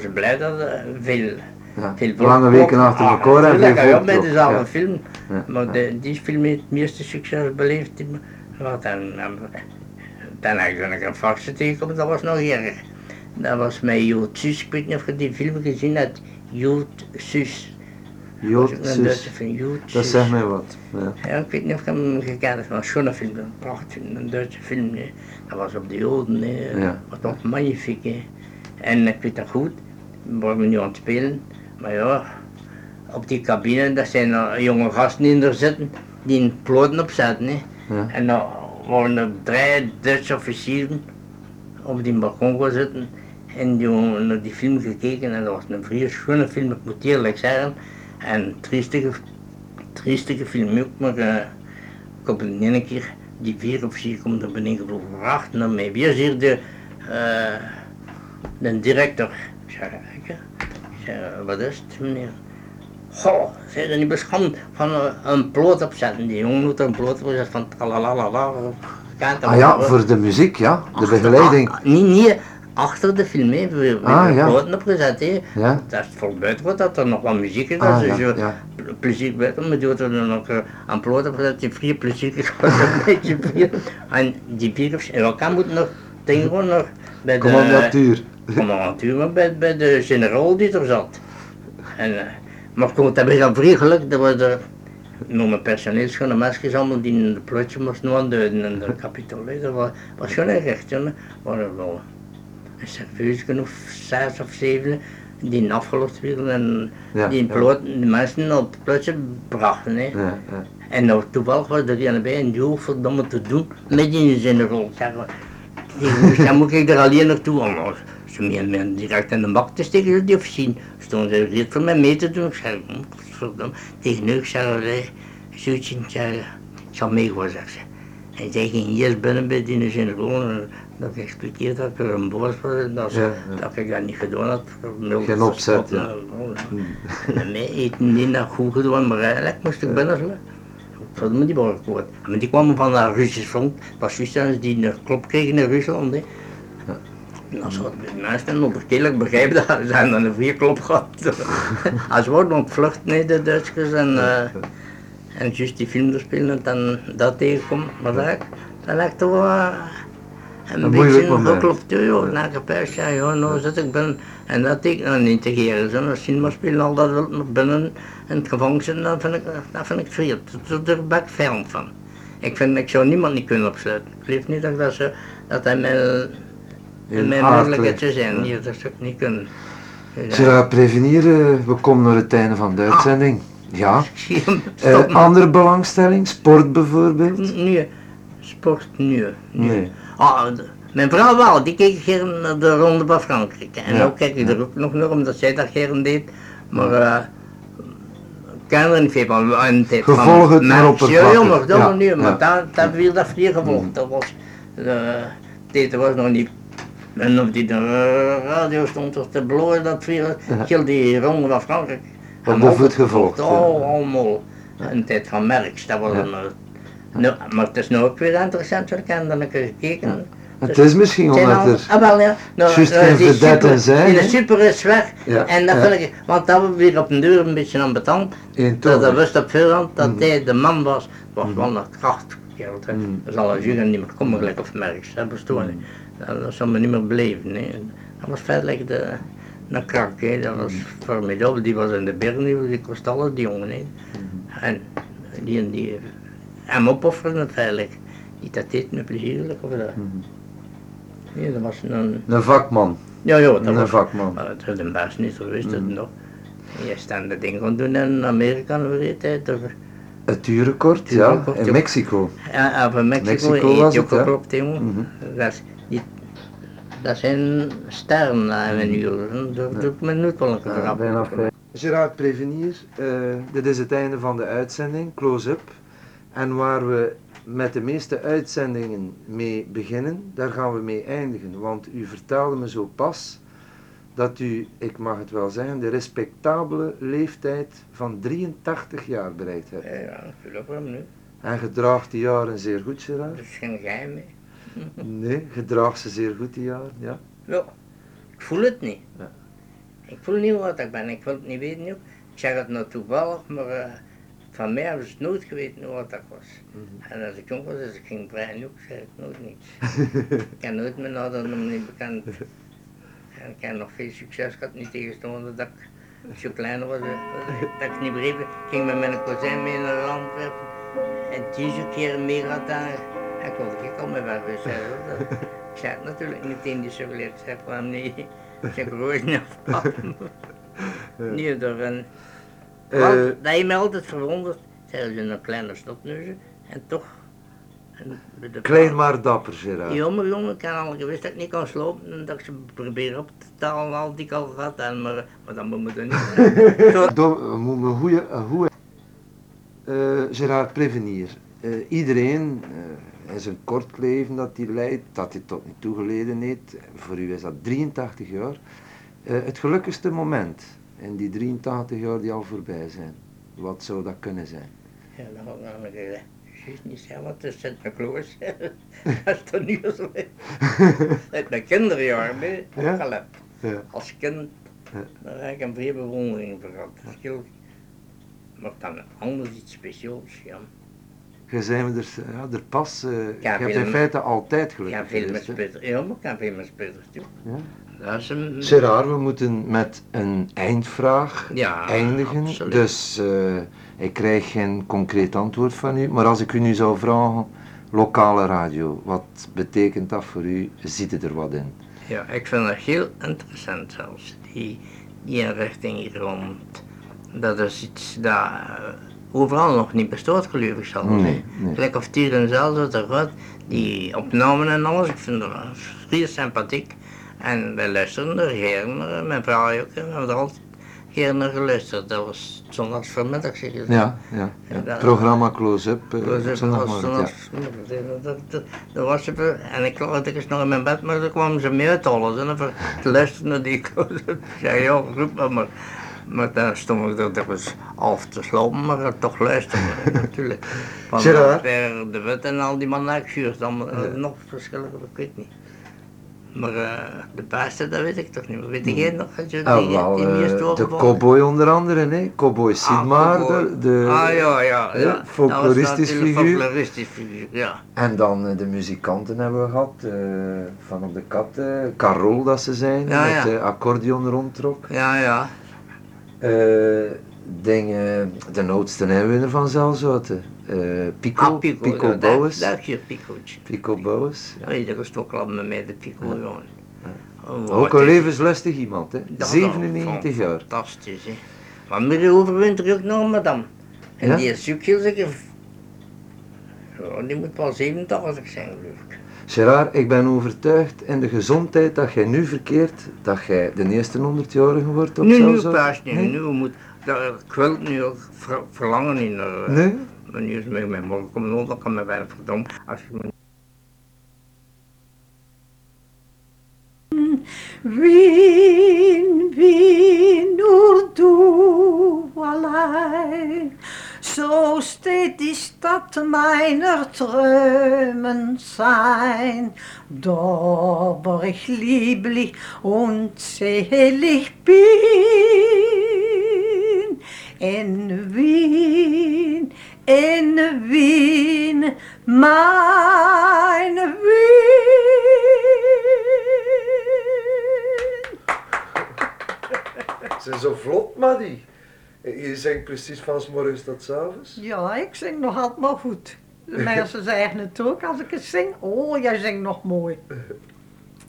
ze blij dat veel
Ja,
veel
Lange weken achter elkaar en veel
ja,
erop.
dezelfde film. Maar de, die film heeft het meeste succes beleefd. Wat dan, dan, dan heb ik dan een vaste tegenkomen, dat was nog erger. Dat was met Jood Sus, ik weet niet of je die film gezien hebt, Jood Sus.
Jood,
Jood
Dat
Sus.
zegt mij wat. Ja.
Ja, ik weet niet of je hem gekend hebt, maar schone film, een prachtig, een Duitse film. Dat was op de Joden, hè.
Ja.
wat toch magnifiek. Hè. En ik weet dat goed, we waren nu aan het spelen, maar ja, op die cabine, daar zijn er jonge gasten in er zitten, die een ploten opzetten. Hè.
Ja.
En dan waren er drie Duitse officieren op die balkon gaan zitten en die hebben naar die film gekeken en dat was een vrij schone film, ik moet eerlijk zeggen. En triestige, triestige film ook, maar eh, ik heb in één keer die vier officier komt er beneden gevlogen, wacht naar mij, is hier de, eh, de director? Ik zei, ik, hè? ik zei, wat is het meneer? Goh, zijn er niet beschaamd van een, een ploot opzetten? Die jongen moet een ploot opzetten van tralalala.
Ah ja, voor de muziek, ja. De begeleiding.
Ah, niet, niet achter de film, hè. We
Ah,
hebben
ja.
platen opgezet, hè.
Ja?
Dat is voor buiten wat dat er nog wat muziek is.
Ah,
dat is
ja, ja.
ple- plezier buiten, maar doet er dan nog eh, aan platen opgezet, die vier plezier was een beetje vier. En die vier, en elkaar moet nog, denk gewoon nog bij de...
Commandatuur.
Commandatuur, maar bij, bij de generaal die er zat. En, eh, maar goed, dat vrij geluk, dat was de, nog mijn personeelschoenen meisjes allemaal die in de plotje moesten aanduiden en de kapitool. Dat was, was gewoon echt recht, jongen. waren wel een serveusje of zes of zeven die afgelost werden en
Ja,
die,
ja.
plot, die mensen op het plotje brachten. Hè.
Ja, ja.
En nou, toevallig was er een bij en die hoefde verdomme te doen met die generaal. Maar. Moest- Dan moet ik er alleen naartoe om. als Ze me me direct in de bak te steken, die officien. Stonden ze reed voor mij mee te doen. Ik zei, hm, verdomme. Tegen nu, ik zei, "Allee, zoetje, ik zei, ik zal meegaan, zeg ze. En zij ging eerst binnen bij die generaal. en Dat ik expliqueerde dat ik er een boos was en dat, ze-
Ja, ja.
dat ik dat niet gedaan had.
Geen opzet, ja.
spotten. En mij eten die nog goed gedaan, maar eigenlijk moest ik binnen zijn. Verdomme die kort. Maar die kwamen van dat Russisch front. Dat juist die een klop kregen in Rusland. Hè. En als wat de mensen onderkeerlijk begrijpen dat ze hebben dan een vier klop gehad. Als we worden ontvlucht, nee, de Duitsers. En, eh, en juist die film spelen en dan dat tegenkomt. Maar dat, dat lijkt toch wel eh, een, beetje geklopt. joh. Na een paar jaar, ja, nou zit ik binnen. En dat ik nou niet te geren. Zo'n cinema spelen, al dat nog binnen in het gevangen zitten, dat vind ik, dat vind ik veel. Daar ben ik fan van. Ik vind, ik zou niemand niet kunnen opsluiten. Ik geloof niet dat dat, zo, dat hij mijn, mijn mogelijkheid zou zijn. Dat zou ik niet kunnen. Ja.
Gerard Prevenier, eh, we komen naar het einde van de uitzending. Ja.
Je?
Eh, andere belangstelling, sport bijvoorbeeld?
Nee, sport, nee. Nee. De- mijn vrouw wel, die keek hier naar de Ronde van Frankrijk. En
Ja.
ook kijk ik er ook nog naar, omdat zij dat hier deed. Maar eh er niet veel van. In de tijd van
Gevolg het maar
Max,
oppervlakkig.
Ja, maar dat
Ja,
nog niet, maar
ja.
dat, dat weer dat vier gevolgd. Dat was, uh, dit was nog niet. En op die de radio stond er te bloeien dat vier, heel die Ronde van Frankrijk.
Op
En altijd
voet gevolgd, ja.
Oh, allemaal. De tijd van Merks, dat was
Ja.
een... eh, nou, maar het is nu ook weer interessant, want ik een gekeken.
Het is misschien omdat er...
Ah, wel, ja. Nou,
juist
nou,
geen
super-
zijn,
Die
hè?
super is weg.
Ja,
En dat
ja.
vind ik, want dat was weer op de deur een beetje aan
in
Dat, dat wist op voorhand dat
Mhm.
hij de man was. was wel een kracht.
Mhm.
Dat zal een jury niet meer komen, gelijk of merks. Dat bestond niet. Dat, zal me niet meer beleven. hè. Dat was feitelijk de, een krak. Dat was formidabel. Die was in de bergen, die, kost alles, die jongen. En die, die hem opofferen feitelijk. Die dat deed me plezierlijk. Of dat. Nee, dat was een...
Een vakman.
Ja, ja, dat
Een
was...
vakman.
Maar het was een best niet zo wist het nog. Je staan de dingen gaan doen in Amerika, hoe heet het? Of,
Het uurrecord,
Het
ja, in
ja.
Mexico.
ja, of in Mexico,
Mexico was het,
ook
ja.
geklopt, jongen.
Mhm.
dat, die, dat zijn sterren na een uur, daar doet men niet wel een grap.
Gerard Prevenier, eh, dit is het einde van de uitzending, close-up. En waar we met de meeste uitzendingen mee beginnen, daar gaan we mee eindigen. Want u vertelde me zo pas dat u, ik mag het wel zeggen, de respectabele leeftijd van 83 jaar bereikt hebt.
Ja, geloof hem nu.
En gedraagt die jaren zeer goed, Gerard?
Dat is geen geheim, hè.
Nee, gedraagt ze zeer goed die jaren, ja.
Ja, ik voel het niet.
Ja.
Ik voel niet wat ik ben, ik wil het niet weten. Ik zeg het nou toevallig, maar eh, van mij hebben ze nooit geweten wat ik was.
Mhm.
En als ik jong was, dus ik ging breien ook, zei ik nooit niets. ik heb nooit meer nadat hem niet bekend. En ik heb nog veel succes gehad, niet tegenstaande dat ik zo klein was, dat ik niet begreep. Ik ging met mijn cousin mee naar Antwerpen. En deze keer mee gaat daar. En kon ik al weg zeggen. Dat, ik zei het natuurlijk niet in die. Ik zei kwam niet. Ik zei roos niet afpakken. Nee, daar en.
Eh,
Want dat je me altijd verwonderd. Zij zijn een kleine stopneuzen. En toch. En de
Klein maar dapper, Gerard.
Jongen, jongen, ik al gewist dat ik niet kan slopen en dat ik ze probeer op te talen al die ik al gehad heb, maar, maar dat moet me niet.
Do- we moeten een goede, goede eh, Gerard Prevenier. Eh, iedereen eh is een kort leven dat hij leidt, dat hij tot nu toe geleden heeft. Voor u is dat 83 jaar. Eh, het gelukkigste moment in die 83 jaar die al voorbij zijn. Wat zou dat kunnen zijn?
Ja, nog een keer juist niet zeggen, want het is Sint-Niklaas. dat is toch niet zo. Uit mijn kinderjaren ben ik
Ja? Ja.
Als kind,
Ja.
daar heb ik een veel bewondering voor gehad. Maar dan anders iets speciaals, ja.
Je me er, ja, er pas, eh, je
Ja,
hebt in feite altijd gelukkig
heb veel met ja, maar ik heb veel met spiters toe.
Ja.
Dat is een...
Gerard, we moeten met een eindvraag
Ja,
eindigen.
absoluut.
Dus eh, ik krijg geen concreet antwoord van u. Maar als ik u nu zou vragen, lokale radio, wat betekent dat voor u? Ziet u er wat in?
Ja, ik vind dat heel interessant zelfs, die, die inrichting rond. Dat is iets dat eh, overal nog niet bestaat, geloof ik zelfs.
Nee, nee.
Gelijk of Tieren zelf, dat er wat, die opnamen en alles, ik vind dat vrij sympathiek. En wij luisteren er heren naar, mijn vrouw ook, we hebben er altijd heren naar geluisterd. Dat was zondags vanmiddag zeker.
Ja, ja. ja.
dat-
Programma Close-up. eh,
Dat was zondags dat, dat, dat, dat was even, en ik lag eens nog in mijn bed, maar dan kwamen ze mee uit alles. En luisteren naar die close Ik zei, ja, roep maar, maar. Maar dan stond ik er dikwijls half te slapen, maar toch luisteren, natuurlijk. Van? Per de Wit en al die mannen, ik dan eh, nog verschillende, ik weet niet. Maar eh, de beste, dat weet ik toch niet. Weet jij nog? Je
Ah,
die,
wel,
die
eh, de cowboy onder andere, hè? Cowboy Sigmar,
Ah,
de, de,
ah ja, ja. ja.
folkloristisch figuur.
Figuur, ja.
En dan eh, de muzikanten hebben we gehad, eh, van op de kat, eh, Carol dat ze zijn,
Ja,
met de accordeon rondtrok.
Ja, ja.
Dingen, de oudste inwoner van Zelzouten, eh Pico,
Ah, Pico,
Pico
ja,
Bouwens.
Daar.
Pico Bouwens, ja.
Ja, iedere stok al met mij de Pico gewoon. Oh,
Ook een levenslustig iemand, hè?
dat is
97
fan-
jaar.
Fantastisch, hè. Maar midden overwinter ook nog, madame. En
Ja?
die heel zeker... Ja, die moet wel 87 zijn, geloof ik.
Gerard, ik ben overtuigd in de gezondheid dat jij nu verkeert, dat jij de eerste 100-jarige wordt op
Nu, nu, paas niet.
Nee?
Nu moet... dat- Ik wil het nu ook ver- verlangen niet naar... eh,
Nee?
Maar nu is het met mijn morgen komen nodig, dan kan mijn werk verdomme. Als je me
Wien, Wien, nur du allein. So steht die Stadt meiner Träumen sein. Wo ich lieblich und selig bin. In Wien, in Wien, mein Wien.
Ze zo vlot, Maddy. Je zingt precies van s morgens tot s avonds.
Ja, ik zing nog altijd maar goed. De mensen zeggen het ook als ik het zing. Oh, jij zingt nog mooi.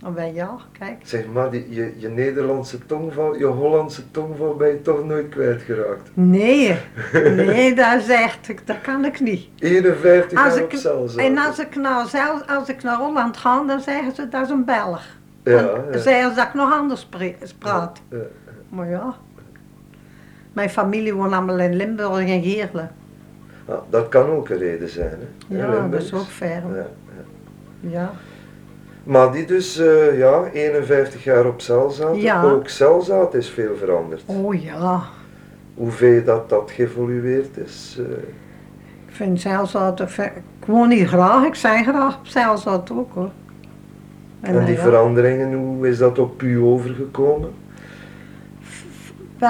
Dan ben ja, kijk.
Zeg, Maddy, je, je Nederlandse tongval, je Hollandse tongval ben je toch nooit kwijtgeraakt.
Nee, nee, dat zegt ik, dat kan ik niet.
51
Als
jaar
ik,
op Zelzout.
en als ik, naar, zelf- als ik naar Holland ga, dan zeggen ze dat is een Belg.
Ja, ja.
zeggen ze dat ik nog anders praat.
Ja,
Maar ja. Mijn familie woont allemaal in Limburg en Geerle.
Ah, dat kan ook een reden zijn, hè?
Ja, dat is ook ver.
Ja.
Ja.
Maar die dus, eh, ja, 51 jaar op.
Ja.
Ook Zelzout is veel veranderd.
Oh ja.
Hoeveel dat dat geëvolueerd is. eh,
Ik vind Zeilzout, ik woon hier graag, ik zijn graag op Zeilzout ook hoor.
En, die
ja,
veranderingen, hoe is dat op u overgekomen?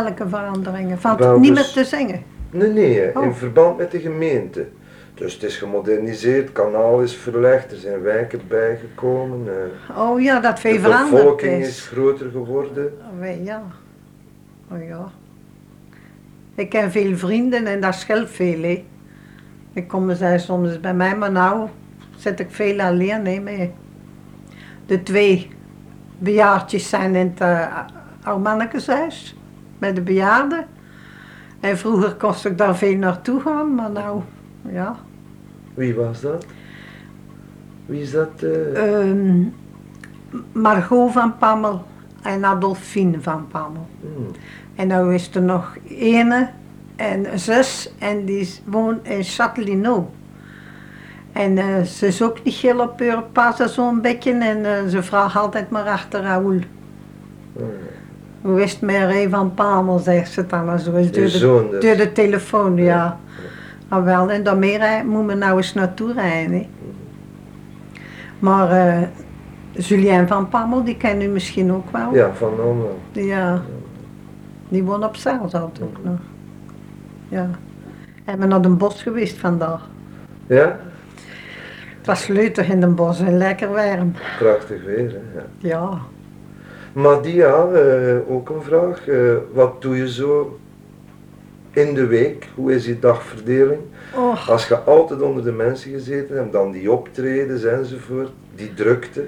Welke veranderingen? Van
Wel,
niet
dus-
meer te zingen.
Nee, nee, in
Oh.
verband met de gemeente. Dus het is gemoderniseerd, het kanaal is verlegd, er zijn wijken bijgekomen. eh,
Oh ja, dat
de
veel veranderd
bevolking is
is.
groter geworden.
Oh, ja. Oh ja. Ik ken veel vrienden en dat scheelt veel hè. Ik kom zij soms bij mij, maar nou zit ik veel alleen hè, mee. De twee bejaardjes zijn in het uh, met de bejaarden. En vroeger kost ik daar veel naartoe gaan, maar nou, ja.
Wie was dat? Wie is dat? eh?
Ehm, Margot van Pammel en Adolfine van Pammel.
Hmm.
En nou is er nog ene en zus en die woont in Châtelineau. En eh, ze is ook niet heel op haar zo'n beetje en eh, ze vraagt altijd maar achter Raoul.
Oh,
Met Ray van Pamel, zegt ze dan
Je
door,
zoon
de,
dus.
door de telefoon, ja. Ah, wel, en daarmee rij- moet men nou eens naartoe rijden. hè. Maar eh Julien van Pammel, die ken u misschien ook wel.
Ja, van allemaal.
Ja. Die woont op Zeilzout ook nog. Ja. En ben naar het bos geweest vandaag.
Ja,
Het was leuk in het bos en lekker warm.
prachtig weer. Hè? Ja.
Ja.
Maar Dia, eh, ook een vraag. eh, wat doe je zo in de week? Hoe is je dagverdeling? Als je altijd onder de mensen gezeten hebt, dan die optredens enzovoort, die drukte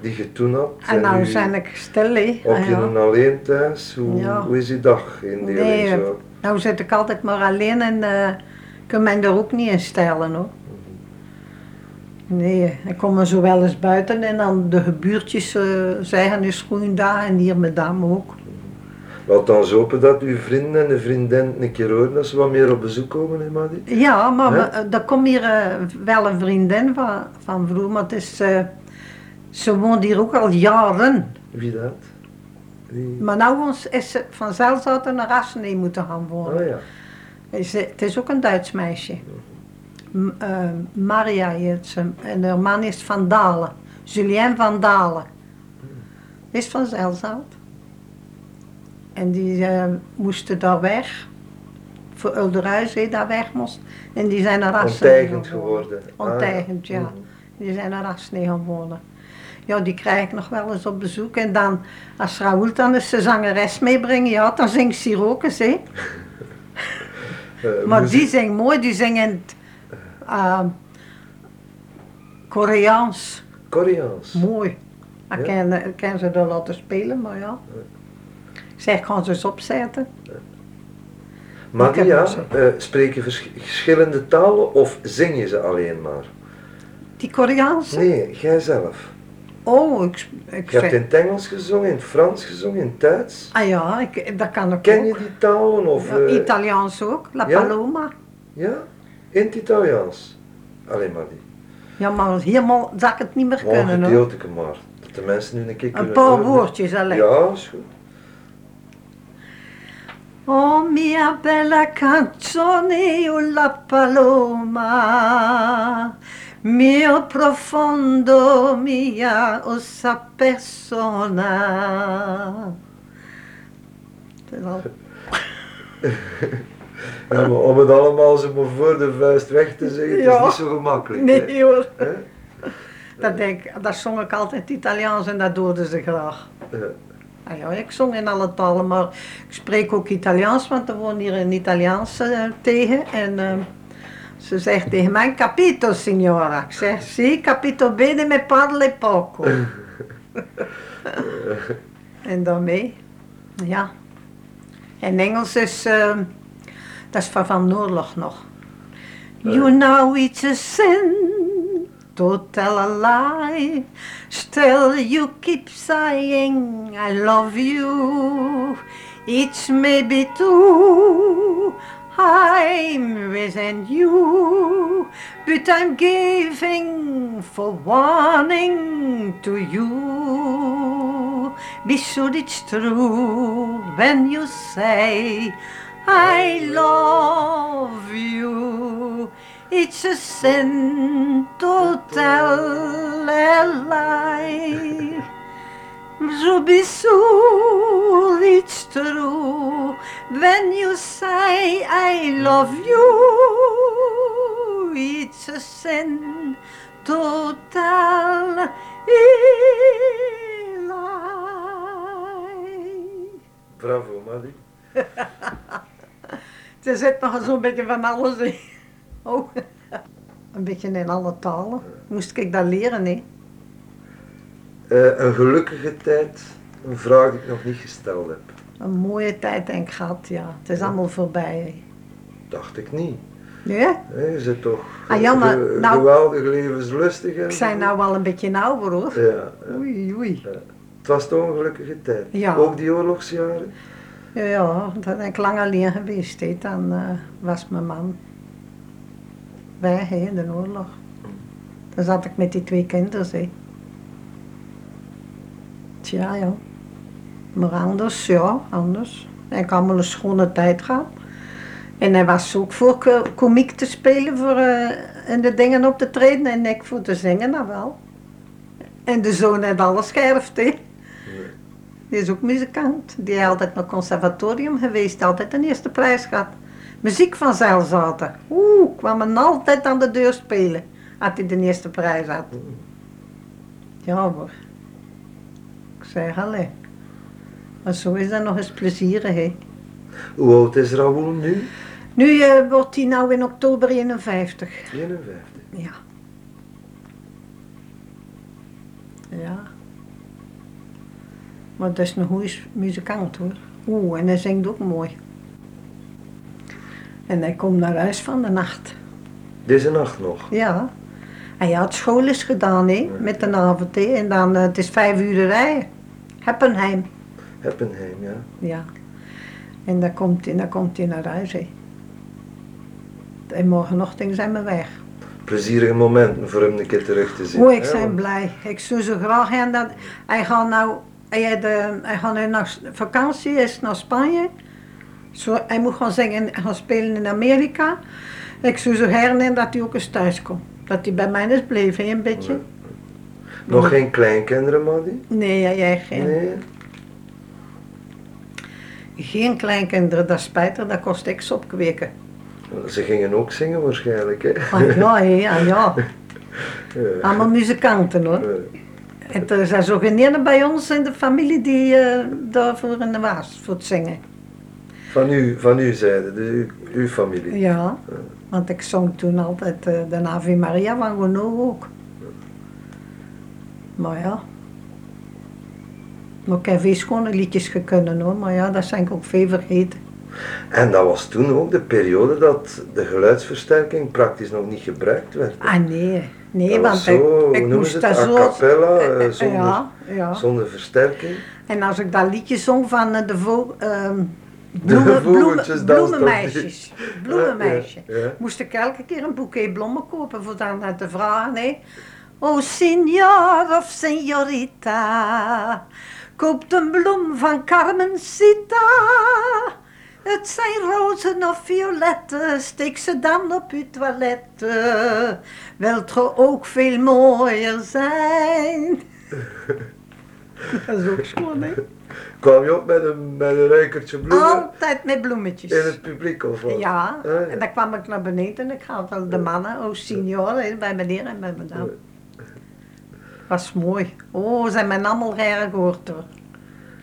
die je toen had.
en nou
nu
zijn ik stil, hè.
Op
Ah,
je dan alleen thuis, hoe,
Ja.
hoe is je dag in die
Nee,
zo?
Nou zit ik altijd maar alleen en eh kan mij er ook niet in stellen hoor. Nee, ik kom er zo wel eens buiten en dan de buurtjes eh zeggen is groen daar en hier met dame ook.
Laat dan hopen dat uw vrienden en de vriendin een keer horen dat ze wat meer op bezoek komen, hè, Madi?
Ja, maar we- eh, er komt hier eh, wel een vriendin van, van vroeger, maar het is, ze woont hier ook al jaren.
Wie dat?
Maar nou is ze vanzelf uit naar Rassenee moeten gaan wonen.
Oh ja.
Is, het is ook een Duits meisje. Eh, Maria heet ze. En haar man is Van Dalen. Julien Van Dalen. Is van Zelzout. En die eh, moesten daar weg. Voor Ulderhuis, hè, daar weg moest. En die zijn naar Rassenee
Ontijgend geworden. Ah,
Ontijgend, ja.
Mhm.
Die zijn naar Rassenee gaan wonen. Ja, die krijg ik nog wel eens op bezoek. En dan, als Raoul dan eens zijn zangeres meebrengt, ja, dan zingt ze hier ook eens, hè.
Eh,
Maar die zingt mooi, die zingt uh, Koreaans.
Koreaans.
Mooi. Ik kan, ik kan ze er laten spelen, maar ja. Ik zeg, ik ga ze eens opzetten.
Dia,
muziek.
eh, spreek je vers- verschillende talen of zing je ze alleen maar?
Die Koreaanse?
Nee, jijzelf.
Oh, ik, ik
Je hebt in het Engels gezongen, in het Frans gezongen, in het Duits.
Ah ja, ik, dat kan ik
Ken je
ook.
die talen? Of,
Ja,
eh,
Italiaans ook, La
ja?
Paloma.
ja? In het Italiaans. Alleen maar die.
Ja, maar helemaal zou ik het niet meer
Oh,
kunnen hoor.
gedeeltelijk maar. Dat de mensen nu een keer
Een paar
horen.
woordjes alleen.
Ja, is goed.
Oh mia bella canzone, oh la paloma, mio profondo mia ossa persona.
Ja, maar om het allemaal zo maar voor de vuist weg te zeggen, het is niet zo gemakkelijk. hè.
Nee hoor.
Hè?
Dat, denk, dat zong ik altijd Italiaans en dat doorden ze graag.
Ja.
Ah ja, ik zong in alle talen, maar ik spreek ook Italiaans, want er woont hier een Italiaans eh, tegen. En eh, ze zegt tegen mij, capito signora. Ik zeg, sì, capito bene, me parle poco. en daarmee, ja. En Engels is, eh, dat is van Van Oorlog nog. You know it's a sin to tell a lie. Still you keep saying I love you. It's maybe true. I'm within you, but I'm giving for warning to you. Be sure it's true when you say I love you. It's a sin to tell a lie. Be sure it's true when you say I love you. It's a sin to tell a lie.
Bravo, Madi.
Er zit nog zo'n beetje van alles in. Oh, een beetje in alle talen. Moest ik dat leren, hè?
Eh, een gelukkige tijd, een vraag die ik nog niet gesteld heb.
Een mooie tijd denk ik gehad, ja. Het is allemaal voorbij.
Dacht ik niet.
Ja?
Hè, je zit toch
Ah, ja, maar
ge-
nou-
geweldig levenslustig. en
Ik
zo.
nou wel een beetje ouder hoor.
Ja, ja.
Oei, oei.
Het was toch een gelukkige tijd.
Ja.
Ook die oorlogsjaren.
Ja, dat ben ik lang alleen geweest. Dan eh, was mijn man weg hè, in de oorlog. Dan zat ik met die twee kinderen. Hè. Tja, ja. Maar anders, ja, anders. En ik had allemaal een schone tijd gehad. En hij was ook voor ko- komiek te spelen, voor eh, in de dingen op te treden en ik voor te zingen, nou wel. En de zoon heeft alles hè. Die is ook muzikant. Die is altijd naar het conservatorium geweest, altijd een eerste prijs gehad. Muziek van zeilzaten. Oeh, kwam hem altijd aan de deur spelen, als hij de eerste prijs had. Ja hoor. Ik zeg, allee. Maar zo is dat nog eens plezierig, hè.
Hoe oud is Raoul nu?
Nu eh, wordt hij nou in oktober 51.
51.
Ja. Ja. Maar dat is een goede muzikant hoor. Oeh, en hij zingt ook mooi. En hij komt naar huis van de nacht.
Deze nacht nog.
Ja. Hij had school eens gedaan, hè, met de avond, hè. En dan, eh, het is vijf uur rijden. Heppenheim.
Heppenheim, ja.
Ja. En dan komt hij, dan komt hij naar huis, hè. En morgenochtend zijn we weg.
Plezierige momenten voor hem een keer terug te zien.
Oh, ik ben blij. Ik zou zo graag hebben dat... Hij gaat nou... Hij, hij gaat naar vakantie, is naar Spanje. Zo, hij moet gaan zingen en gaan spelen in Amerika. Ik zou zo herinneren dat hij ook eens thuis komt. Dat hij bij mij is bleven, hè, een beetje.
Nog geen kleinkinderen, Maddy?
Nee, jij, geen.
Nee.
Geen kleinkinderen, dat spijt er, dat kost ik opkweken.
Ze gingen ook zingen waarschijnlijk, hè?
Ah ja, ja, ja. Allemaal muzikanten hoor. En er zijn zo geen bij ons in de familie die eh, daarvoor in de was, voor het zingen.
Van u, van u zijde, de, uw, uw familie.
Ja, want ik zong toen altijd eh, de Ave Maria van Renault ook. Maar ja. Maar ik heb veel schone liedjes gekunnen hoor, maar ja, dat zijn ik ook veel vergeten.
En dat was toen ook de periode dat de geluidsversterking praktisch nog niet gebruikt werd.
Ah nee, nee,
Dat
want ik, moest
het,
zo...
eh,
Eh, eh,
zonder,
Ja, ja.
zonder versterking.
En als ik dat liedje zong van eh, de vo ehm,
De
bloemen,
dat
bloemenmeisjes. Bloemenmeisje.
Ja, ja.
Moest ik elke keer een boeket bloemen kopen voor dan naar te vragen. Nee. Oh, signor of signorita, koopt een bloem van Carmencita. Het zijn rozen of violetten, steek ze dan op uw toilet. Wilt ge ook veel mooier zijn? Dat is ook schoon, hè?
Kwam je op met een, met een ruikertje bloemen
Altijd met bloemetjes.
in het publiek of wat?
Ja,
Ah, ja.
en dan kwam ik naar beneden en ik had al de mannen, oh signor, hè, bij meneer en bij madame. Was mooi. Oh, zijn mijn allemaal rare gehoord hoor.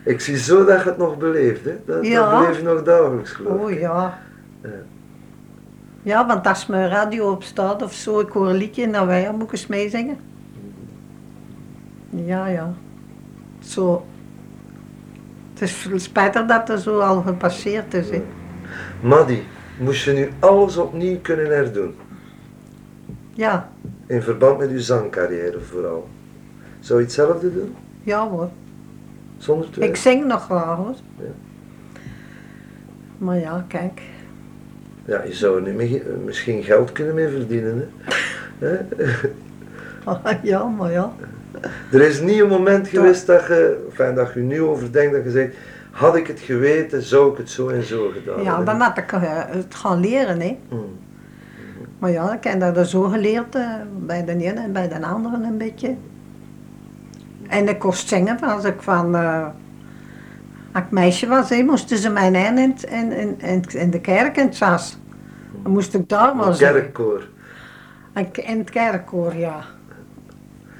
Ik zie zo dat je het nog beleeft, hè? Dat,
Ja.
dat beleef je nog dagelijks, geloof
Oh
ik.
ja.
Ja.
Ja, want als mijn radio op staat of zo, ik hoor een liedje en dan wij moet ik eens meezingen. Ja, ja. Zo. Het is spijtig dat er zo al gepasseerd is. Hè.
Maddy, moest je nu alles opnieuw kunnen herdoen?
Ja,
In verband met uw zangcarrière vooral. Zou je hetzelfde doen?
ja hoor.
Zonder
Ik zing nog graag hoor.
Ja.
Maar ja, kijk.
Ja, je zou er nu mi- misschien geld kunnen mee verdienen, hè? Hè?
ja, maar ja.
Er is niet een moment geweest dat je, enfin, dat je nu overdenkt, dat je zegt, had ik het geweten, zou ik het zo en zo gedaan
Ja,
hebben.
dan had ik eh, het gaan leren, hè.
Hmm.
Maar ja, ik heb dat zo geleerd, eh, bij de ene en bij de andere een beetje. En ik kost zingen als ik van... eh als ik meisje was, hè, moesten ze mij in, in, in, in, de kerk in het Sas. Dan moest ik daar maar zingen.
kerkkoor.
En- In het kerkkoor, ja.